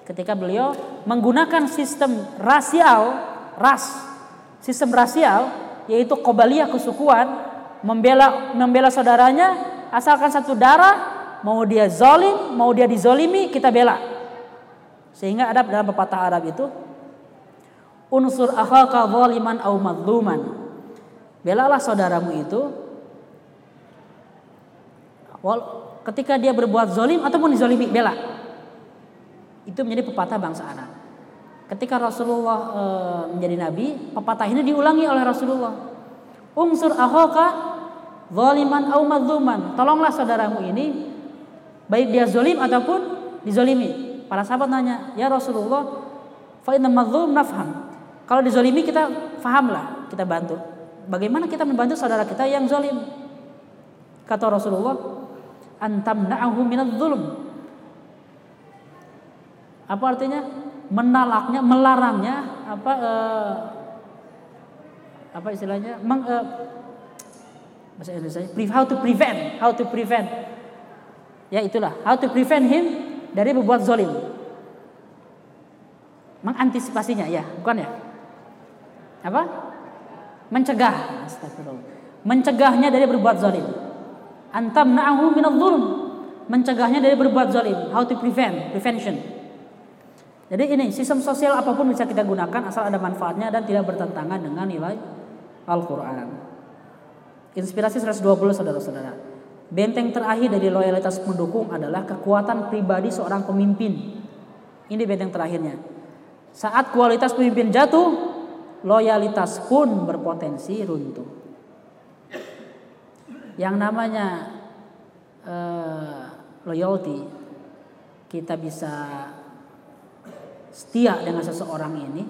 Speaker 1: ketika beliau menggunakan sistem rasial, ras, sistem rasial yaitu kobaliyah kesukuan membela membela saudaranya asalkan satu darah mau dia zolim mau dia dizolimi kita bela sehingga ada dalam pepatah Arab itu unsur akhaka zaliman au madluman. Belalah saudaramu itu ketika dia berbuat zolim ataupun dizolimi bela. Itu menjadi pepatah bangsa Arab. Ketika Rasulullah e, menjadi nabi, pepatah ini diulangi oleh Rasulullah. Unsur akhaka zaliman au madluman. Tolonglah saudaramu ini baik dia zolim ataupun dizolimi. Para sahabat nanya, "Ya Rasulullah, fa inna madlum nafham." Kalau dizolimi kita fahamlah, kita bantu. Bagaimana kita membantu saudara kita yang zolim? Kata Rasulullah, antam na'ahu minadz zulm. Apa artinya? Menalaknya, melarangnya, apa uh, apa istilahnya? Meng, uh, bahasa Indonesia, how to prevent, how to prevent. Ya itulah, how to prevent him dari berbuat zolim. Mengantisipasinya ya, bukan ya? apa? Mencegah. Astagfirullah. Mencegahnya dari berbuat zalim. Antam na'ahu minadh zulm. Mencegahnya dari berbuat zalim. How to prevent, prevention. Jadi ini sistem sosial apa pun bisa kita gunakan asal ada manfaatnya dan tidak bertentangan dengan nilai Al-Qur'an. Inspirasi 120 saudara-saudara. Benteng terakhir dari loyalitas pendukung adalah kekuatan pribadi seorang pemimpin. Ini benteng terakhirnya. Saat kualitas pemimpin jatuh, loyalitas pun berpotensi runtuh. Yang namanya uh, loyalty, kita bisa setia dengan seseorang ini.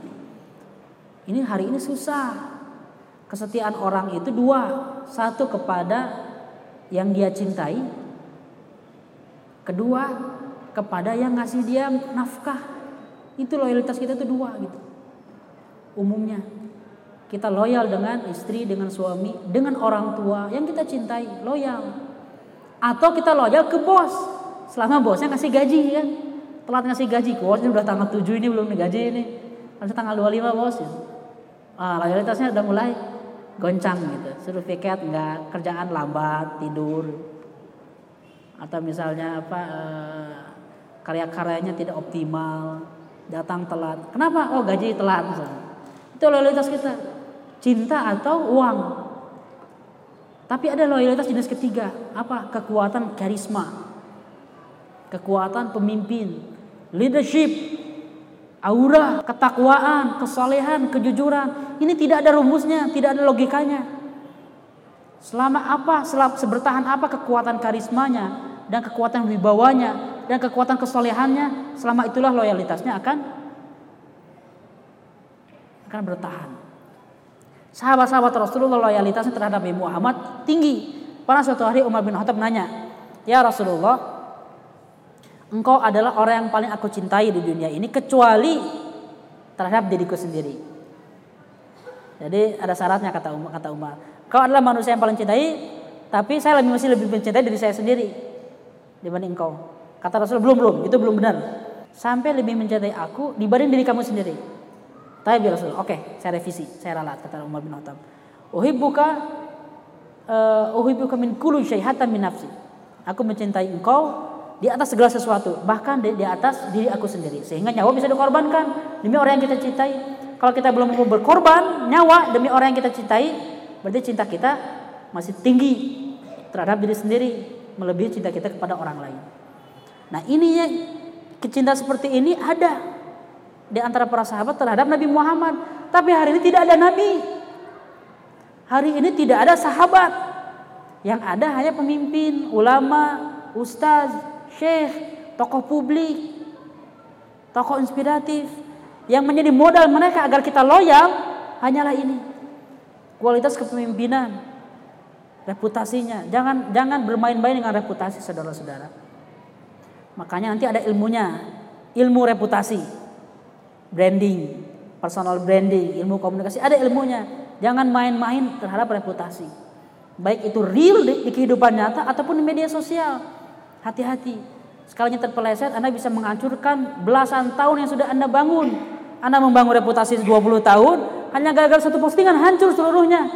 Speaker 1: Ini hari ini susah. Kesetiaan orang itu dua, satu kepada yang dia cintai, kedua kepada yang ngasih dia nafkah. Itu loyalitas kita itu dua gitu umumnya. Kita loyal dengan istri, dengan suami, dengan orang tua yang kita cintai, loyal. Atau kita loyal ke bos. Selama bosnya ngasih gaji kan. Telat ngasih gaji, bosnya udah tanggal 7 ini belum gaji ini. Harus tanggal 25 bos ya. Ah, loyalitasnya udah mulai goncang gitu. Suruh piket enggak, kerjaan lambat, tidur. Atau misalnya apa eh, karya-karyanya tidak optimal, datang telat. Kenapa? Oh gaji telat misalnya. Itu loyalitas kita. Cinta atau uang. Tapi ada loyalitas jenis ketiga. Apa? Kekuatan karisma. Kekuatan pemimpin. Leadership. Aura, ketakwaan, kesalehan, kejujuran. Ini tidak ada rumusnya, tidak ada logikanya. Selama apa, selama sebertahan apa kekuatan karismanya dan kekuatan wibawanya dan kekuatan kesolehannya, selama itulah loyalitasnya akan akan bertahan. Sahabat-sahabat Rasulullah loyalitasnya terhadap Nabi Muhammad tinggi. Pada suatu hari Umar bin Khattab nanya, "Ya Rasulullah, engkau adalah orang yang paling aku cintai di dunia ini kecuali terhadap diriku sendiri." Jadi ada syaratnya kata Umar, kata Umar. Kau adalah manusia yang paling cintai, tapi saya lebih masih lebih mencintai diri saya sendiri dibanding engkau. Kata Rasul belum belum, itu belum benar. Sampai lebih mencintai aku dibanding diri kamu sendiri. Tapi ya Rasul, oke, okay, saya revisi, saya ralat kata Umar bin Khattab. Uhibbuka uh, uhibbuka min kulli syai hatta min nafsi. Aku mencintai engkau di atas segala sesuatu, bahkan di, atas diri aku sendiri. Sehingga nyawa bisa dikorbankan demi orang yang kita cintai. Kalau kita belum mau berkorban nyawa demi orang yang kita cintai, berarti cinta kita masih tinggi terhadap diri sendiri, melebihi cinta kita kepada orang lain. Nah, ini ya kecintaan seperti ini ada di antara para sahabat terhadap Nabi Muhammad. Tapi hari ini tidak ada nabi. Hari ini tidak ada sahabat. Yang ada hanya pemimpin, ulama, ustaz, syekh, tokoh publik, tokoh inspiratif. Yang menjadi modal mereka agar kita loyal hanyalah ini. Kualitas kepemimpinan. reputasinya. Jangan jangan bermain-main dengan reputasi saudara-saudara. Makanya nanti ada ilmunya, ilmu reputasi, branding, personal branding, ilmu komunikasi, ada ilmunya. Jangan main-main terhadap reputasi. Baik itu real di, di kehidupan nyata ataupun di media sosial. Hati-hati. Sekalinya terpeleset, Anda bisa menghancurkan belasan tahun yang sudah Anda bangun. Anda membangun reputasi 20 tahun, hanya gagal satu postingan hancur seluruhnya.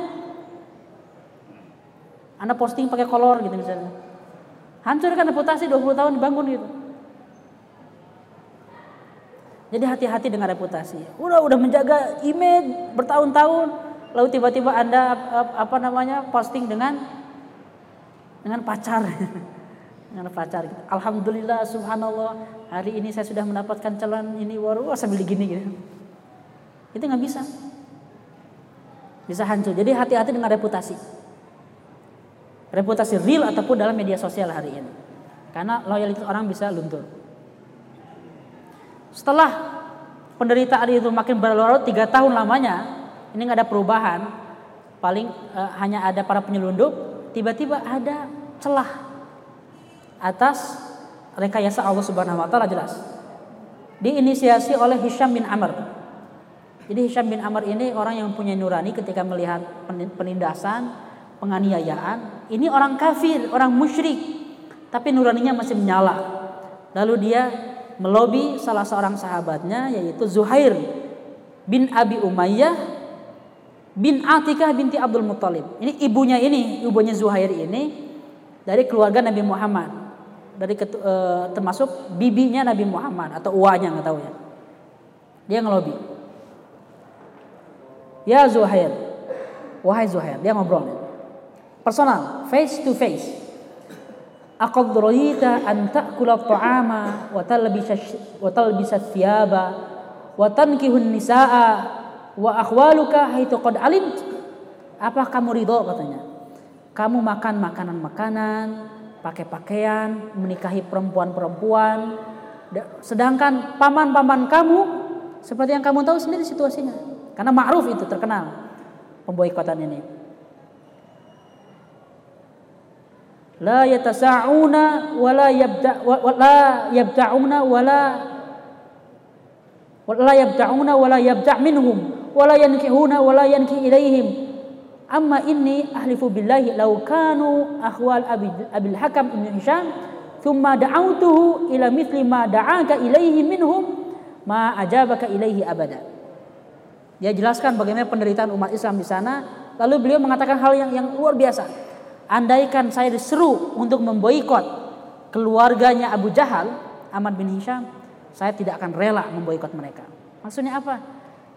Speaker 1: Anda posting pakai kolor gitu misalnya. Hancurkan reputasi 20 tahun dibangun gitu. Jadi hati-hati dengan reputasi. Udah udah menjaga image bertahun-tahun, lalu tiba-tiba Anda apa namanya posting dengan dengan pacar. dengan pacar. Alhamdulillah subhanallah hari ini saya sudah mendapatkan calon ini waru sambil gini gitu. Itu nggak bisa. Bisa hancur. Jadi hati-hati dengan reputasi reputasi real ataupun dalam media sosial hari ini. Karena loyalitas orang bisa luntur. Setelah penderitaan itu makin berlarut tiga tahun lamanya, ini nggak ada perubahan, paling uh, hanya ada para penyelundup, tiba-tiba ada celah atas rekayasa Allah Subhanahu wa taala jelas. Diinisiasi oleh Hisham bin Amr. Jadi Hisham bin Amr ini orang yang punya nurani ketika melihat penindasan, penganiayaan. Ini orang kafir, orang musyrik, tapi nuraninya masih menyala. Lalu dia melobi salah seorang sahabatnya yaitu Zuhair bin Abi Umayyah bin Atikah binti Abdul Muthalib. Ini ibunya ini, ibunya Zuhair ini dari keluarga Nabi Muhammad. Dari e, termasuk bibinya Nabi Muhammad atau uanya nggak tahu ya. Dia ngelobi. Ya Zuhair. Wahai Zuhair, dia ngobrol personal, face to face. Aqad ra'ita an ta'kula at-ta'ama wa talbisa wa talbisa thiyaba wa tankihu nisaa wa akhwaluka haitsu qad alimt. Apa kamu ridho katanya? Kamu makan makanan-makanan, pakai pakaian, menikahi perempuan-perempuan, sedangkan paman-paman kamu seperti yang kamu tahu sendiri situasinya. Karena ma'ruf itu terkenal pemboikotan ini. La yatasa'una wala yabda wala yabda'una wala wala yabda'una wala yabda' minhum wala yankihuna wala yanki ilaihim amma inni ahlifu billahi law kanu akhwal abil hakam ibn hisham thumma da'autuhu ila mithli ma da'aka ilaihi minhum ma ajabaka ilaihi abada. Dia jelaskan bagaimana penderitaan umat Islam di sana. Lalu beliau mengatakan hal yang yang luar biasa Andaikan saya diseru untuk memboikot keluarganya Abu Jahal, Ahmad bin Hisham, saya tidak akan rela memboikot mereka. Maksudnya apa?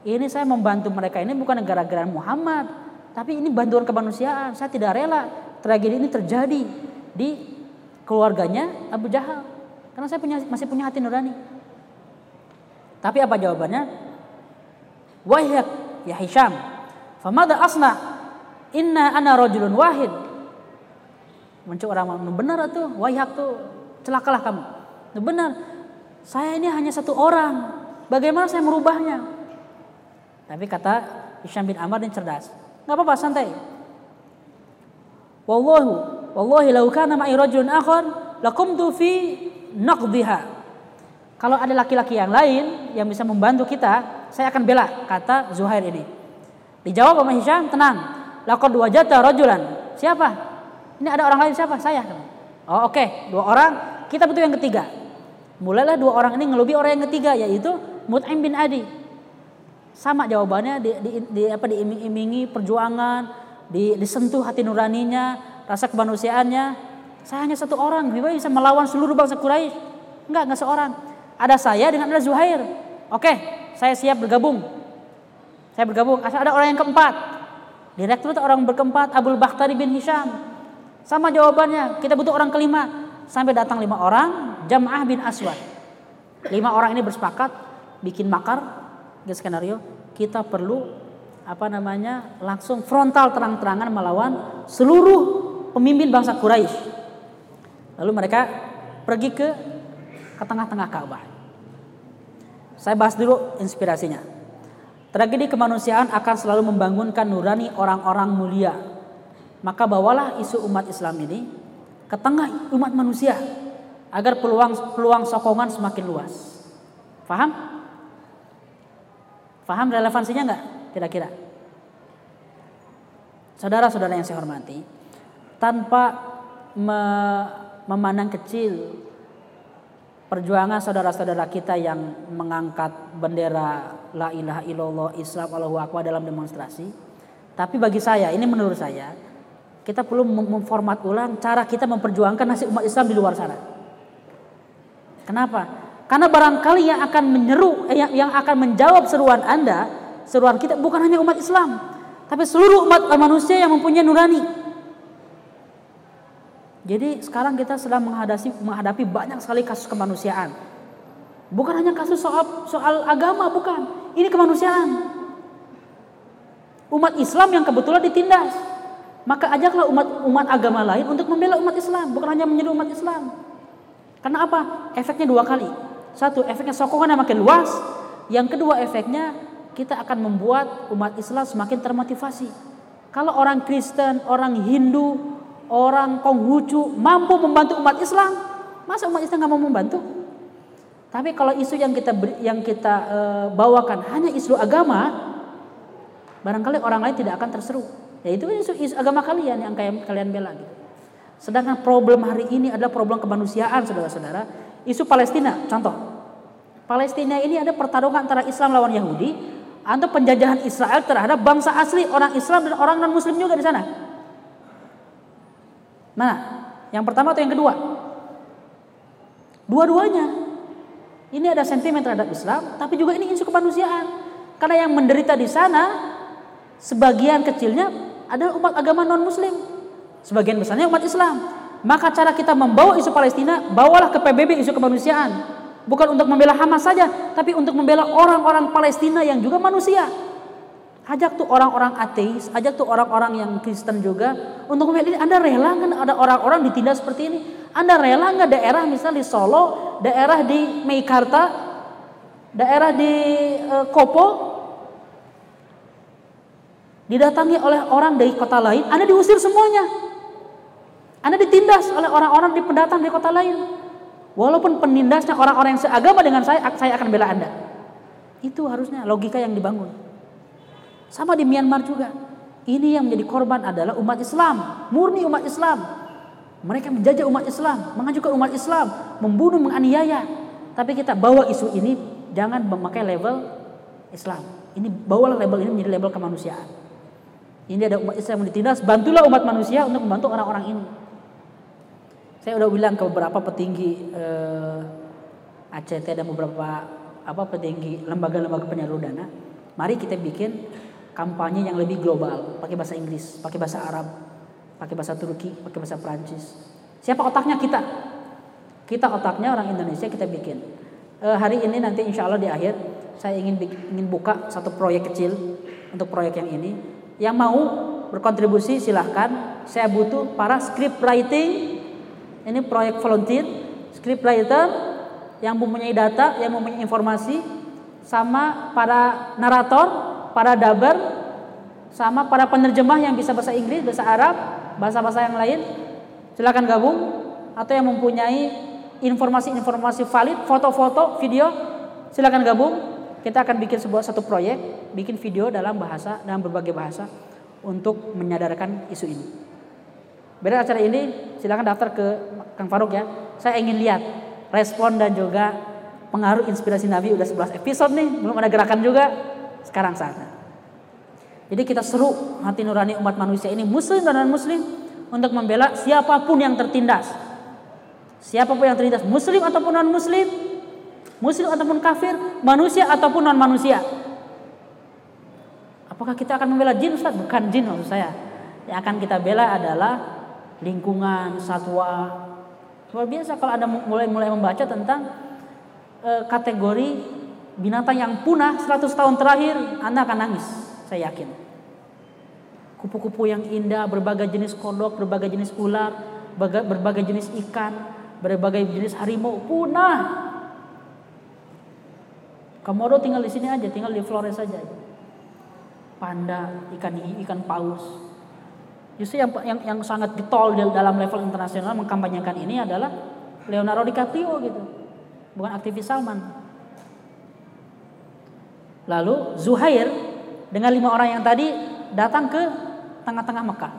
Speaker 1: Ini saya membantu mereka ini bukan gara-gara Muhammad, tapi ini bantuan kemanusiaan. Saya tidak rela tragedi ini terjadi di keluarganya Abu Jahal. Karena saya punya, masih punya hati nurani. Tapi apa jawabannya? Wahyak ya Hisham. Famada asna? Inna ana rajulun wahid Muncul orang benar tuh, wayak tuh, celakalah kamu. Benar, saya ini hanya satu orang. Bagaimana saya merubahnya? Tapi kata Hisham bin Amr ini cerdas. Nggak apa-apa, santai. Wallahu, wallahi lau kana ma'i rajulun akhar lakumtu fi naqdiha. Kalau ada laki-laki yang lain yang bisa membantu kita, saya akan bela, kata Zuhair ini. Dijawab sama Hisham, tenang. Laqad wajata rajulan. Siapa? Ini ada orang lain siapa? Saya. Oh oke, okay. dua orang. Kita butuh yang ketiga. Mulailah dua orang ini ngelobi orang yang ketiga yaitu Mut'im bin Adi. Sama jawabannya di, di, di apa diiming-imingi perjuangan, di, disentuh hati nuraninya, rasa kemanusiaannya. Saya hanya satu orang, gimana bisa melawan seluruh bangsa Quraisy? Enggak, enggak seorang. Ada saya dengan ada Zuhair. Oke, saya siap bergabung. Saya bergabung. Asal ada orang yang keempat. Direktur orang berkeempat Abdul Bakhtari bin Hisham. Sama jawabannya, kita butuh orang kelima. Sampai datang lima orang, Jam'ah bin Aswad. Lima orang ini bersepakat bikin makar skenario. Kita perlu apa namanya langsung frontal terang-terangan melawan seluruh pemimpin bangsa Quraisy. Lalu mereka pergi ke ke tengah-tengah Ka'bah. Saya bahas dulu inspirasinya. Tragedi kemanusiaan akan selalu membangunkan nurani orang-orang mulia Maka bawalah isu umat Islam ini ke tengah umat manusia agar peluang peluang sokongan semakin luas. Faham? Faham relevansinya enggak kira-kira? Saudara-saudara yang saya hormati, tanpa me memandang kecil perjuangan saudara-saudara kita yang mengangkat bendera la ilaha illallah Islam Allahu akbar dalam demonstrasi. Tapi bagi saya, ini menurut saya, kita perlu memformat ulang cara kita memperjuangkan nasib umat Islam di luar sana. Kenapa? Karena barangkali yang akan menyeru, eh, yang, yang akan menjawab seruan Anda, seruan kita bukan hanya umat Islam, tapi seluruh umat manusia yang mempunyai nurani. Jadi sekarang kita sedang menghadapi menghadapi banyak sekali kasus kemanusiaan. Bukan hanya kasus soal soal agama, bukan. Ini kemanusiaan. Umat Islam yang kebetulan ditindas. Maka ajaklah umat umat agama lain untuk membela umat Islam, bukan hanya menyeru umat Islam. Karena apa? Efeknya dua kali. Satu, efeknya sokongan yang makin luas. Yang kedua, efeknya kita akan membuat umat Islam semakin termotivasi. Kalau orang Kristen, orang Hindu, orang Konghucu mampu membantu umat Islam, masa umat Islam nggak mau membantu? Tapi kalau isu yang kita yang kita uh, bawakan hanya isu agama, barangkali orang lain tidak akan terseru. Ya itu isu, isu agama kalian yang kayak kalian bela gitu. Sedangkan problem hari ini adalah problem kemanusiaan, saudara-saudara. Isu Palestina, contoh. Palestina ini ada pertarungan antara Islam lawan Yahudi atau penjajahan Israel terhadap bangsa asli orang Islam dan orang non Muslim juga di sana. Mana? Yang pertama atau yang kedua? Dua-duanya. Ini ada sentimen terhadap Islam, tapi juga ini isu kemanusiaan. Karena yang menderita di sana sebagian kecilnya adalah umat agama non-muslim. Sebagian besarnya umat Islam. Maka cara kita membawa isu Palestina, bawalah ke PBB isu kemanusiaan. Bukan untuk membela Hamas saja, tapi untuk membela orang-orang Palestina yang juga manusia. Ajak tuh orang-orang ateis, ajak tuh orang-orang yang Kristen juga untuk melihat ini. Anda rela kan ada orang-orang ditindas seperti ini? Anda rela nggak daerah misalnya di Solo, daerah di Meikarta, daerah di uh, Kopo didatangi oleh orang dari kota lain, Anda diusir semuanya. Anda ditindas oleh orang-orang di pendatang di kota lain. Walaupun penindasnya orang-orang yang seagama dengan saya, saya akan bela Anda. Itu harusnya logika yang dibangun. Sama di Myanmar juga. Ini yang menjadi korban adalah umat Islam, murni umat Islam. Mereka menjajah umat Islam, mengajukan umat Islam, membunuh, menganiaya. Tapi kita bawa isu ini jangan memakai label Islam. Ini bawalah label ini menjadi label kemanusiaan. Ini ada umat Islam yang ditindas, bantulah umat manusia untuk membantu orang-orang ini. Saya udah bilang ke beberapa petinggi eh, ACT dan beberapa apa petinggi lembaga-lembaga penyalur dana, mari kita bikin kampanye yang lebih global, pakai bahasa Inggris, pakai bahasa Arab, pakai bahasa Turki, pakai bahasa Prancis. Siapa otaknya kita? Kita otaknya orang Indonesia kita bikin. E, hari ini nanti insya Allah di akhir saya ingin ingin buka satu proyek kecil untuk proyek yang ini. Yang mau berkontribusi silahkan. Saya butuh para script writing. Ini proyek volunteer, script writer yang mempunyai data, yang mempunyai informasi, sama para narator para dabar sama para penerjemah yang bisa bahasa Inggris, bahasa Arab, bahasa-bahasa yang lain, silakan gabung atau yang mempunyai informasi-informasi valid, foto-foto, video, silakan gabung. Kita akan bikin sebuah satu proyek, bikin video dalam bahasa dalam berbagai bahasa untuk menyadarkan isu ini. Beda acara ini, silakan daftar ke Kang Faruk ya. Saya ingin lihat respon dan juga pengaruh inspirasi Nabi udah 11 episode nih, belum ada gerakan juga sekarang saatnya. Jadi kita seru hati nurani umat manusia ini muslim dan non muslim untuk membela siapa pun yang tertindas. Siapa pun yang tertindas, muslim ataupun non muslim, muslim ataupun kafir, manusia ataupun non manusia. Apakah kita akan membela jin Ustaz? Bukan jin maksud saya. Yang akan kita bela adalah lingkungan, satwa. Luar biasa kalau Anda mulai-mulai membaca tentang e, kategori binatang yang punah 100 tahun terakhir, Anda akan nangis, saya yakin. Kupu-kupu yang indah, berbagai jenis kodok, berbagai jenis ular, berbagai jenis ikan, berbagai jenis harimau punah. Komodo tinggal di sini aja, tinggal di Flores saja. Panda, ikan ikan paus. Justru yang yang, yang sangat getol dalam level internasional mengkampanyekan ini adalah Leonardo DiCaprio gitu. Bukan aktivis Salman. Lalu Zuhair dengan lima orang yang tadi datang ke tengah-tengah Mekah.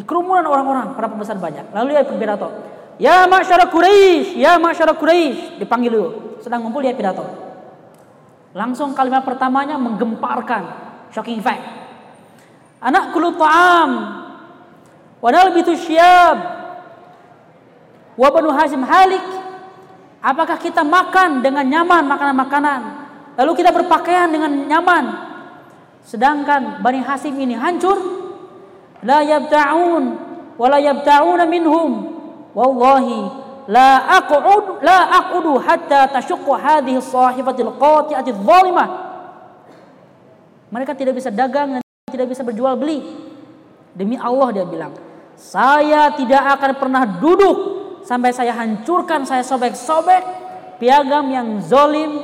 Speaker 1: Di kerumunan orang-orang, para pembesar banyak. Lalu dia berpidato. Ya masyarakat Quraisy, ya masyarakat Quraisy, dipanggil dulu. Sedang ngumpul dia pidato. Langsung kalimat pertamanya menggemparkan, shocking fact. Anak kulu ta'am, Wadal bitu syab. Wa banu Hashim halik. Apakah kita makan dengan nyaman makanan-makanan? Lalu kita berpakaian dengan nyaman. Sedangkan Bani Hasim ini hancur. La yabta'un wa la minhum. Wallahi la aq'ud la aqudu hatta tashuqqu hadhihi sahifatil dhalimah. Mereka tidak bisa dagang dan tidak bisa berjual beli. Demi Allah dia bilang, saya tidak akan pernah duduk sampai saya hancurkan, saya sobek-sobek piagam yang zolim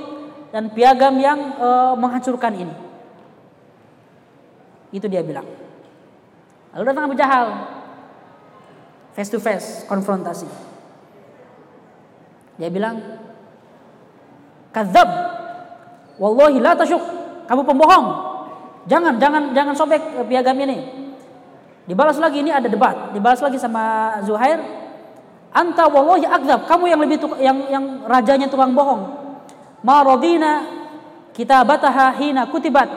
Speaker 1: dan piagam yang uh, menghancurkan ini. Itu dia bilang. Lalu datang Abu Jahal. Face to face, konfrontasi. Dia bilang, Kadzab. Wallahi la tasyuk. Kamu pembohong. Jangan, jangan, jangan sobek piagam ini. Dibalas lagi ini ada debat. Dibalas lagi sama Zuhair. Anta wallahi akdzab. Kamu yang lebih yang yang rajanya tukang bohong. Ma radina kitabataha hina kutibat.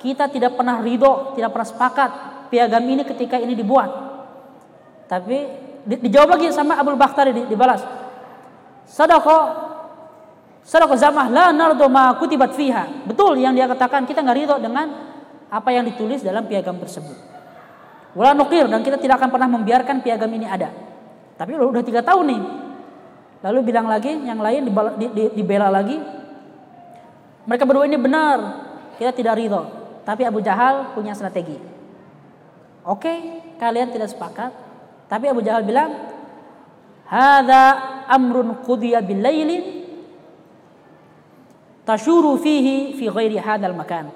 Speaker 1: Kita tidak pernah ridho, tidak pernah sepakat piagam ini ketika ini dibuat. Tapi di, dijawab lagi sama Abdul Bakhtari dibalas. Sadaqah Sadaqah zamah la nardo ma kutibat fiha. Betul yang dia katakan kita nggak ridho dengan apa yang ditulis dalam piagam tersebut. Wala nukir dan kita tidak akan pernah membiarkan piagam ini ada. Tapi udah tiga tahun nih. Lalu bilang lagi yang lain dibela, di, di, dibela lagi. Mereka berdua ini benar. Kita tidak ridho. Tapi Abu Jahal punya strategi. Oke, kalian tidak sepakat. Tapi Abu Jahal bilang, Hada amrun qudiya bil lailin tashuru fihi fi ghairi hadal makan.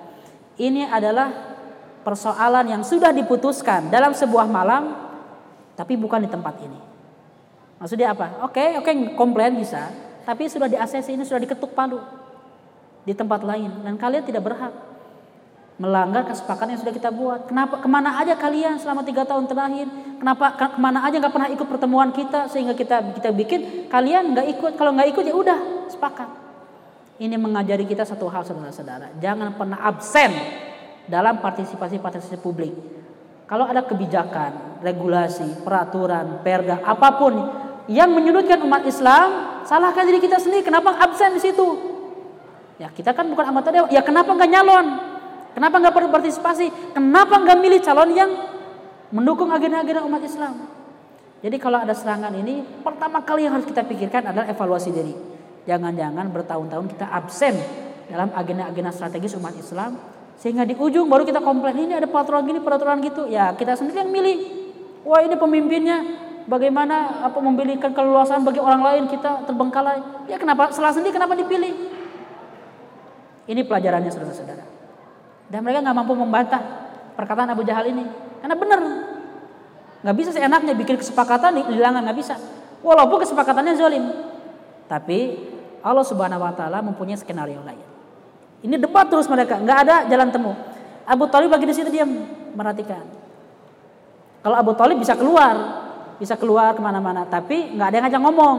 Speaker 1: Ini adalah persoalan yang sudah diputuskan dalam sebuah malam tapi bukan di tempat ini. Maksudnya apa? Oke, okay, oke okay, komplain bisa, tapi sudah di ACC ini sudah diketuk palu di tempat lain dan kalian tidak berhak melanggar kesepakatan yang sudah kita buat. Kenapa ke mana aja kalian selama tiga tahun terakhir? Kenapa ke mana aja nggak pernah ikut pertemuan kita sehingga kita kita bikin kalian nggak ikut? Kalau nggak ikut ya udah sepakat. Ini mengajari kita satu hal saudara-saudara, jangan pernah absen dalam partisipasi-partisipasi publik. Kalau ada kebijakan, regulasi, peraturan, perda, apa pun yang menyudutkan umat Islam, salahkan diri kita sendiri. Kenapa absen di situ? Ya kita kan bukan anggota dewan. Ya kenapa nggak nyalon? Kenapa nggak berpartisipasi? Kenapa nggak milih calon yang mendukung agenda-agenda umat Islam? Jadi kalau ada serangan ini, pertama kali yang harus kita pikirkan adalah evaluasi diri. Jangan-jangan bertahun-tahun kita absen dalam agenda-agenda strategis umat Islam sehingga di ujung baru kita komplain ini ada peraturan gini, peraturan gitu. Ya kita sendiri yang milih. Wah ini pemimpinnya bagaimana apa memberikan keleluasan bagi orang lain kita terbengkalai. Ya kenapa salah sendiri kenapa dipilih? Ini pelajarannya saudara-saudara. Dan mereka nggak mampu membantah perkataan Abu Jahal ini. Karena benar. Nggak bisa seenaknya bikin kesepakatan dihilangkan nggak bisa. Walaupun kesepakatannya zalim. Tapi Allah Subhanahu wa taala mempunyai skenario lain. Ini debat terus mereka, nggak ada jalan temu. Abu Talib lagi di situ diam merhatikan. Kalau Abu Talib bisa keluar, bisa keluar ke mana-mana, tapi nggak ada yang ngajak ngomong.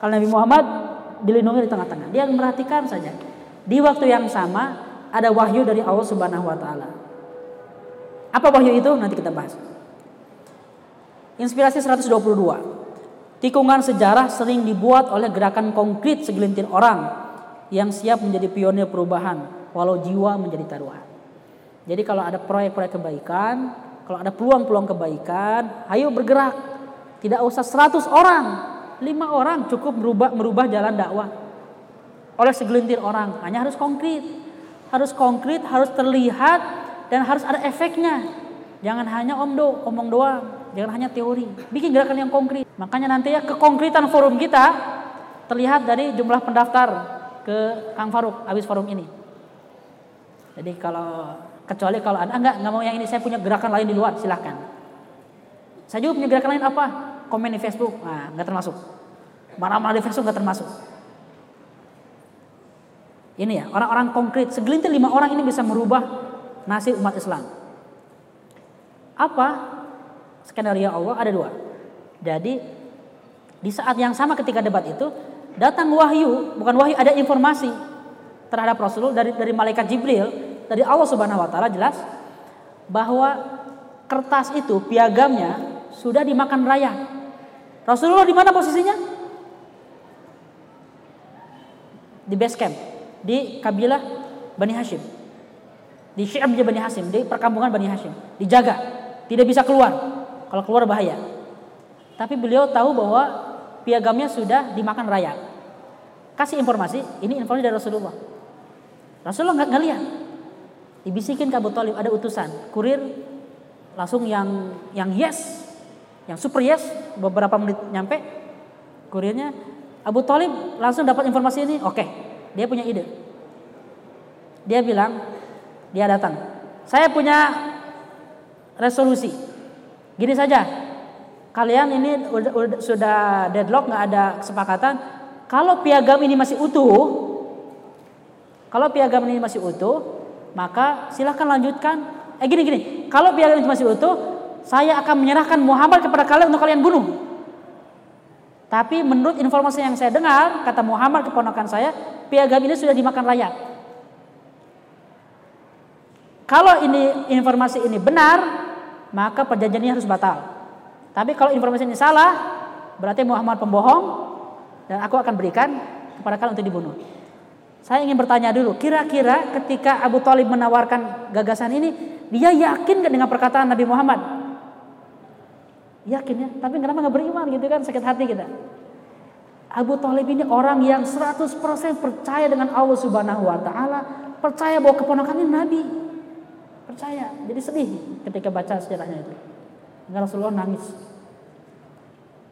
Speaker 1: Kalau Nabi Muhammad dilindungi di tengah-tengah, dia merhatikan saja. Di waktu yang sama ada wahyu dari Allah Subhanahu Wa Taala. Apa wahyu itu? Nanti kita bahas. Inspirasi 122. Tikungan sejarah sering dibuat oleh gerakan konkret segelintir orang yang siap menjadi pionir perubahan walau jiwa menjadi taruhan. Jadi kalau ada proyek-proyek kebaikan, kalau ada peluang-peluang kebaikan, ayo bergerak. Tidak usah 100 orang, lima orang cukup merubah merubah jalan dakwah. Oleh segelintir orang, hanya harus konkret. Harus konkret, harus terlihat dan harus ada efeknya. Jangan hanya omdo, omong doang, jangan hanya teori. Bikin gerakan yang konkret. Makanya nanti ya kekonkretan forum kita terlihat dari jumlah pendaftar ke Kang Faruk habis forum ini. Jadi kalau kecuali kalau anda enggak nggak mau yang ini saya punya gerakan lain di luar silahkan. Saya juga punya gerakan lain apa? Komen di Facebook. Nah, nggak termasuk. Marah-marah di Facebook nggak termasuk. Ini ya, orang-orang konkret. Segelintir lima orang ini bisa merubah nasib umat Islam. Apa skenario Allah? Ada dua. Jadi di saat yang sama ketika debat itu datang wahyu, bukan wahyu, ada informasi terhadap Rasulullah dari dari malaikat Jibril dari Allah Subhanahu wa taala jelas bahwa kertas itu piagamnya sudah dimakan raya. Rasulullah di mana posisinya? Di base camp, di kabilah Bani Hashim. Di Syi'ab Bani Hashim, di perkampungan Bani Hashim. Dijaga, tidak bisa keluar. Kalau keluar bahaya. Tapi beliau tahu bahwa piagamnya sudah dimakan raya. Kasih informasi, ini informasi dari Rasulullah. Rasulullah nggak ngeliat. Dibisikin ke Abu Talib ada utusan, kurir langsung yang yang yes, yang super yes, beberapa menit nyampe kurirnya Abu Talib langsung dapat informasi ini, oke, dia punya ide. Dia bilang, dia datang, saya punya resolusi, gini saja, kalian ini udah, udah, sudah deadlock nggak ada kesepakatan. Kalau piagam ini masih utuh, kalau piagam ini masih utuh, maka silahkan lanjutkan. Eh gini gini, kalau piagam itu masih utuh, saya akan menyerahkan Muhammad kepada kalian untuk kalian bunuh. Tapi menurut informasi yang saya dengar, kata Muhammad keponakan saya, piagam ini sudah dimakan rakyat. Kalau ini informasi ini benar, maka perjanjiannya harus batal. Tapi kalau informasi ini salah, berarti Muhammad pembohong dan aku akan berikan kepada kalian untuk dibunuh. Saya ingin bertanya dulu, kira-kira ketika Abu Talib menawarkan gagasan ini, dia yakin gak dengan perkataan Nabi Muhammad? Yakin ya, tapi kenapa nggak beriman gitu kan sakit hati kita. Abu Talib ini orang yang 100% percaya dengan Allah Subhanahu wa taala, percaya bahwa keponakannya nabi. Percaya. Jadi sedih ketika baca sejarahnya itu. Enggak Rasulullah nangis.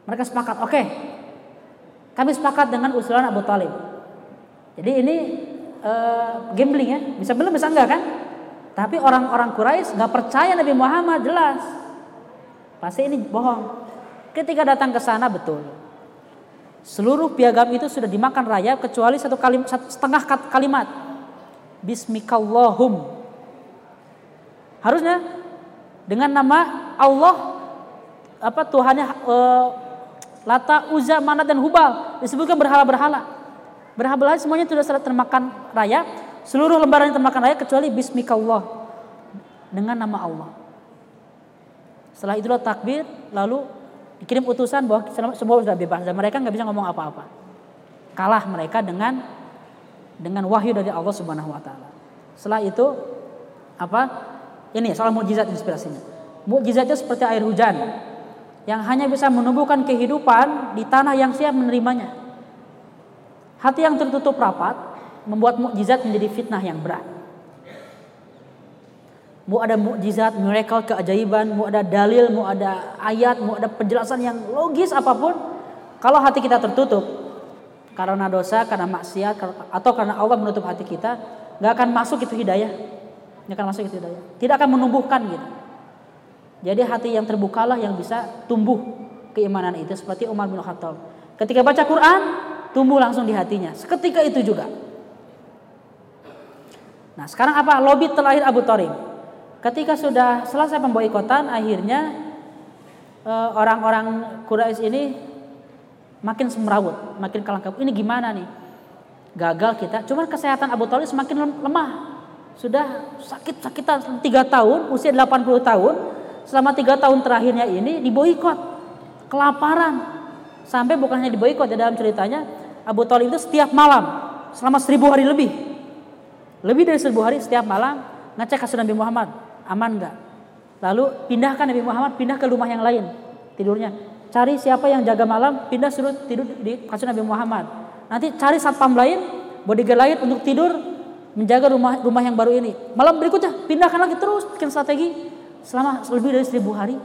Speaker 1: Mereka sepakat, oke. Okay, kami sepakat dengan usulan Abu Talib. Jadi ini uh, gambling ya, bisa belum bisa enggak kan? Tapi orang-orang Quraisy nggak percaya Nabi Muhammad jelas. Pasti ini bohong. Ketika datang ke sana betul. Seluruh piagam itu sudah dimakan raya kecuali satu kalimat setengah kalimat. Bismikallahum. Harusnya dengan nama Allah apa Tuhannya uh, Lata, Uza, Manat dan Hubal disebutkan berhala-berhala. Berhala-berhala semuanya sudah sudah termakan raya. Seluruh lembaran yang termakan raya kecuali Bismikallah dengan nama Allah. Setelah itulah takbir, lalu dikirim utusan bahwa semua sudah bebas dan mereka nggak bisa ngomong apa-apa. Kalah mereka dengan dengan wahyu dari Allah Subhanahu Wa Taala. Setelah itu apa? Ini soal mukjizat inspirasinya. Mukjizatnya seperti air hujan yang hanya bisa menumbuhkan kehidupan di tanah yang siap menerimanya. Hati yang tertutup rapat membuat mukjizat menjadi fitnah yang berat. Mau ada mukjizat, miracle, keajaiban, mau ada dalil, mau ada ayat, mau ada penjelasan yang logis apa pun, kalau hati kita tertutup karena dosa, karena maksiat, atau karena Allah menutup hati kita, nggak akan masuk itu hidayah ini akan masuk itu hidayah. Tidak akan menumbuhkan gitu. Jadi hati yang terbukalah yang bisa tumbuh keimanan itu seperti Umar bin Khattab. Ketika baca Quran, tumbuh langsung di hatinya. Seketika itu juga. Nah, sekarang apa? Lobby terlahir Abu Thalib. Ketika sudah selesai pemboikotan, akhirnya eh, orang-orang Quraisy ini makin semrawut, makin kalang kabut. Ini gimana nih? Gagal kita. Cuma kesehatan Abu Thalib semakin lemah sudah sakit-sakitan tiga tahun, usia 80 tahun, selama tiga tahun terakhirnya ini diboikot, kelaparan, sampai bukan hanya diboikot ya dalam ceritanya Abu Thalib itu setiap malam selama seribu hari lebih, lebih dari seribu hari setiap malam ngecek kasur Nabi Muhammad aman nggak, lalu pindahkan Nabi Muhammad pindah ke rumah yang lain tidurnya, cari siapa yang jaga malam pindah suruh tidur di kasur Nabi Muhammad, nanti cari satpam lain, bodyguard lain untuk tidur menjaga rumah rumah yang baru ini. Malam berikutnya pindahkan lagi terus bikin strategi selama lebih dari seribu hari.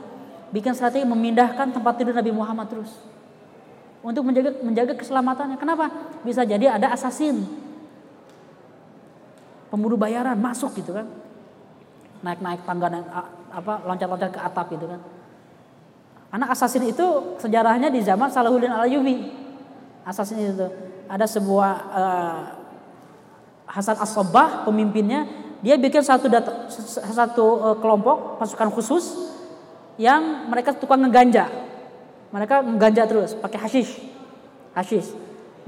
Speaker 1: Bikin strategi memindahkan tempat tidur Nabi Muhammad terus untuk menjaga menjaga keselamatannya. Kenapa? Bisa jadi ada asasin, pembunuh bayaran masuk gitu kan, naik naik tangga apa loncat loncat ke atap gitu kan. Karena assassin itu sejarahnya di zaman Salahuddin Al-Ayyubi. Assassin itu ada sebuah uh, Hasan As-Sabbah pemimpinnya, dia bikin satu data, satu uh, kelompok pasukan khusus yang mereka tukang ngeganja. Mereka ngeganja terus pakai hashish. Hashish.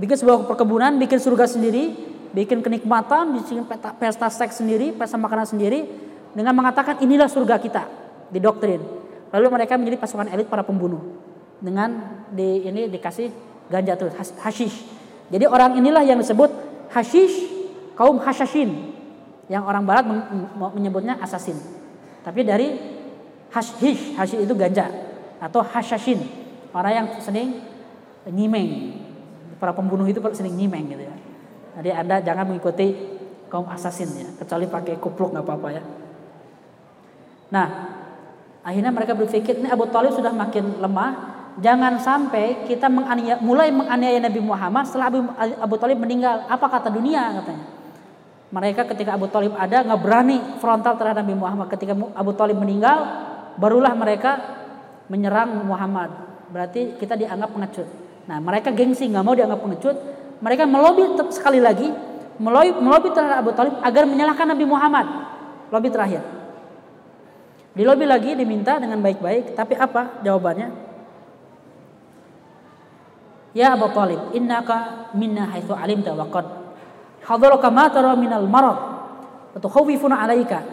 Speaker 1: Bikin sebuah perkebunan, bikin surga sendiri, bikin kenikmatan, bikin pesta seks sendiri, pesta makanan sendiri dengan mengatakan inilah surga kita di doktrin. Lalu mereka menjadi pasukan elit para pembunuh dengan di ini dikasih ganja terus hashish. Jadi orang inilah yang disebut hashish kaum hashashin yang orang barat menyebutnya assassin. Tapi dari hashish, hashish itu ganja atau hashashin, orang yang sering nyimeng. Para pembunuh itu sering nyimeng gitu ya. Jadi Anda jangan mengikuti kaum assassin ya, kecuali pakai kupluk nggak apa-apa ya. Nah, akhirnya mereka berpikir ini Abu Talib sudah makin lemah, jangan sampai kita menganiaya, mulai menganiaya Nabi Muhammad setelah Abu, Abu Talib meninggal. Apa kata dunia katanya? Mereka ketika Abu Talib ada nggak berani frontal terhadap Nabi Muhammad. Ketika Abu Talib meninggal, barulah mereka menyerang Muhammad. Berarti kita dianggap pengecut. Nah, mereka gengsi nggak mau dianggap pengecut. Mereka melobi sekali lagi, melobi, melobi terhadap Abu Talib agar menyalahkan Nabi Muhammad. Lobby terakhir. Dilobi lagi diminta dengan baik-baik, tapi apa jawabannya? Ya Abu Talib, innaka minna haitsu alimta wa qad hadaraka ma tara minal marad wa tukhawifuna alaika.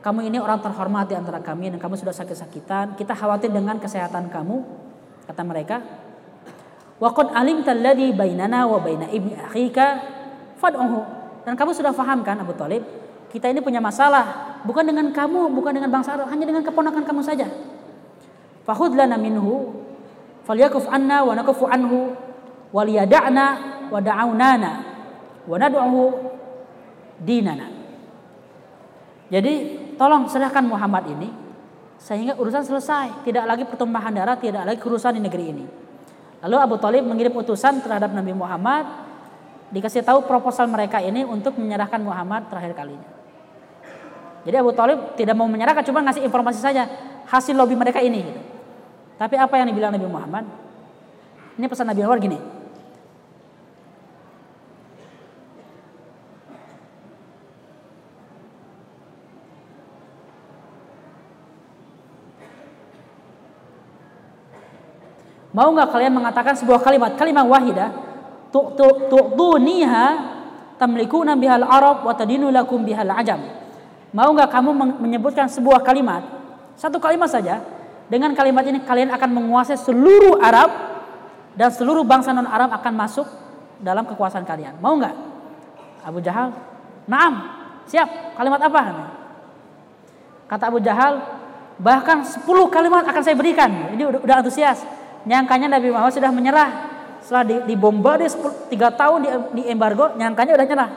Speaker 1: Kamu ini orang terhormat di antara kami dan kamu sudah sakit-sakitan. Kita khawatir dengan kesehatan kamu, kata mereka. Wa qad alimta alladhi bainana wa baina ibni akhika fad'uhu. Dan kamu sudah paham kan Abu Talib, kita ini punya masalah bukan dengan kamu, bukan dengan bangsa Arab, hanya dengan keponakan kamu saja. Fahud lana minhu falyakuf anna wa nakufu anhu waliyada'na wa da'aunana wa nad'uhu dinana. Jadi tolong serahkan Muhammad ini sehingga urusan selesai, tidak lagi pertumpahan darah, tidak lagi kerusuhan di negeri ini. Lalu Abu Talib mengirim utusan terhadap Nabi Muhammad dikasih tahu proposal mereka ini untuk menyerahkan Muhammad terakhir kalinya. Jadi Abu Talib tidak mau menyerahkan, cuma ngasih informasi saja hasil lobby mereka ini. Gitu. Tapi apa yang dibilang Nabi Muhammad? Ini pesan Nabi Muhammad gini. Mau nggak kalian mengatakan sebuah kalimat, kalimat wahidah, tu'tuniha tamlikuna bihal arab wa tadinu lakum bihal ajam. Mau nggak kamu menyebutkan sebuah kalimat, satu kalimat saja, dengan kalimat ini kalian akan menguasai seluruh Arab dan seluruh bangsa non Arab akan masuk dalam kekuasaan kalian. Mau nggak? Abu Jahal, naam, siap. Kalimat apa? Kata Abu Jahal, bahkan 10 kalimat akan saya berikan. Ini udah, udah antusias. Nyangkanya Nabi Muhammad sudah menyerah. Setelah dibombardir 3 tahun di, di embargo, nyangkanya udah nyerah.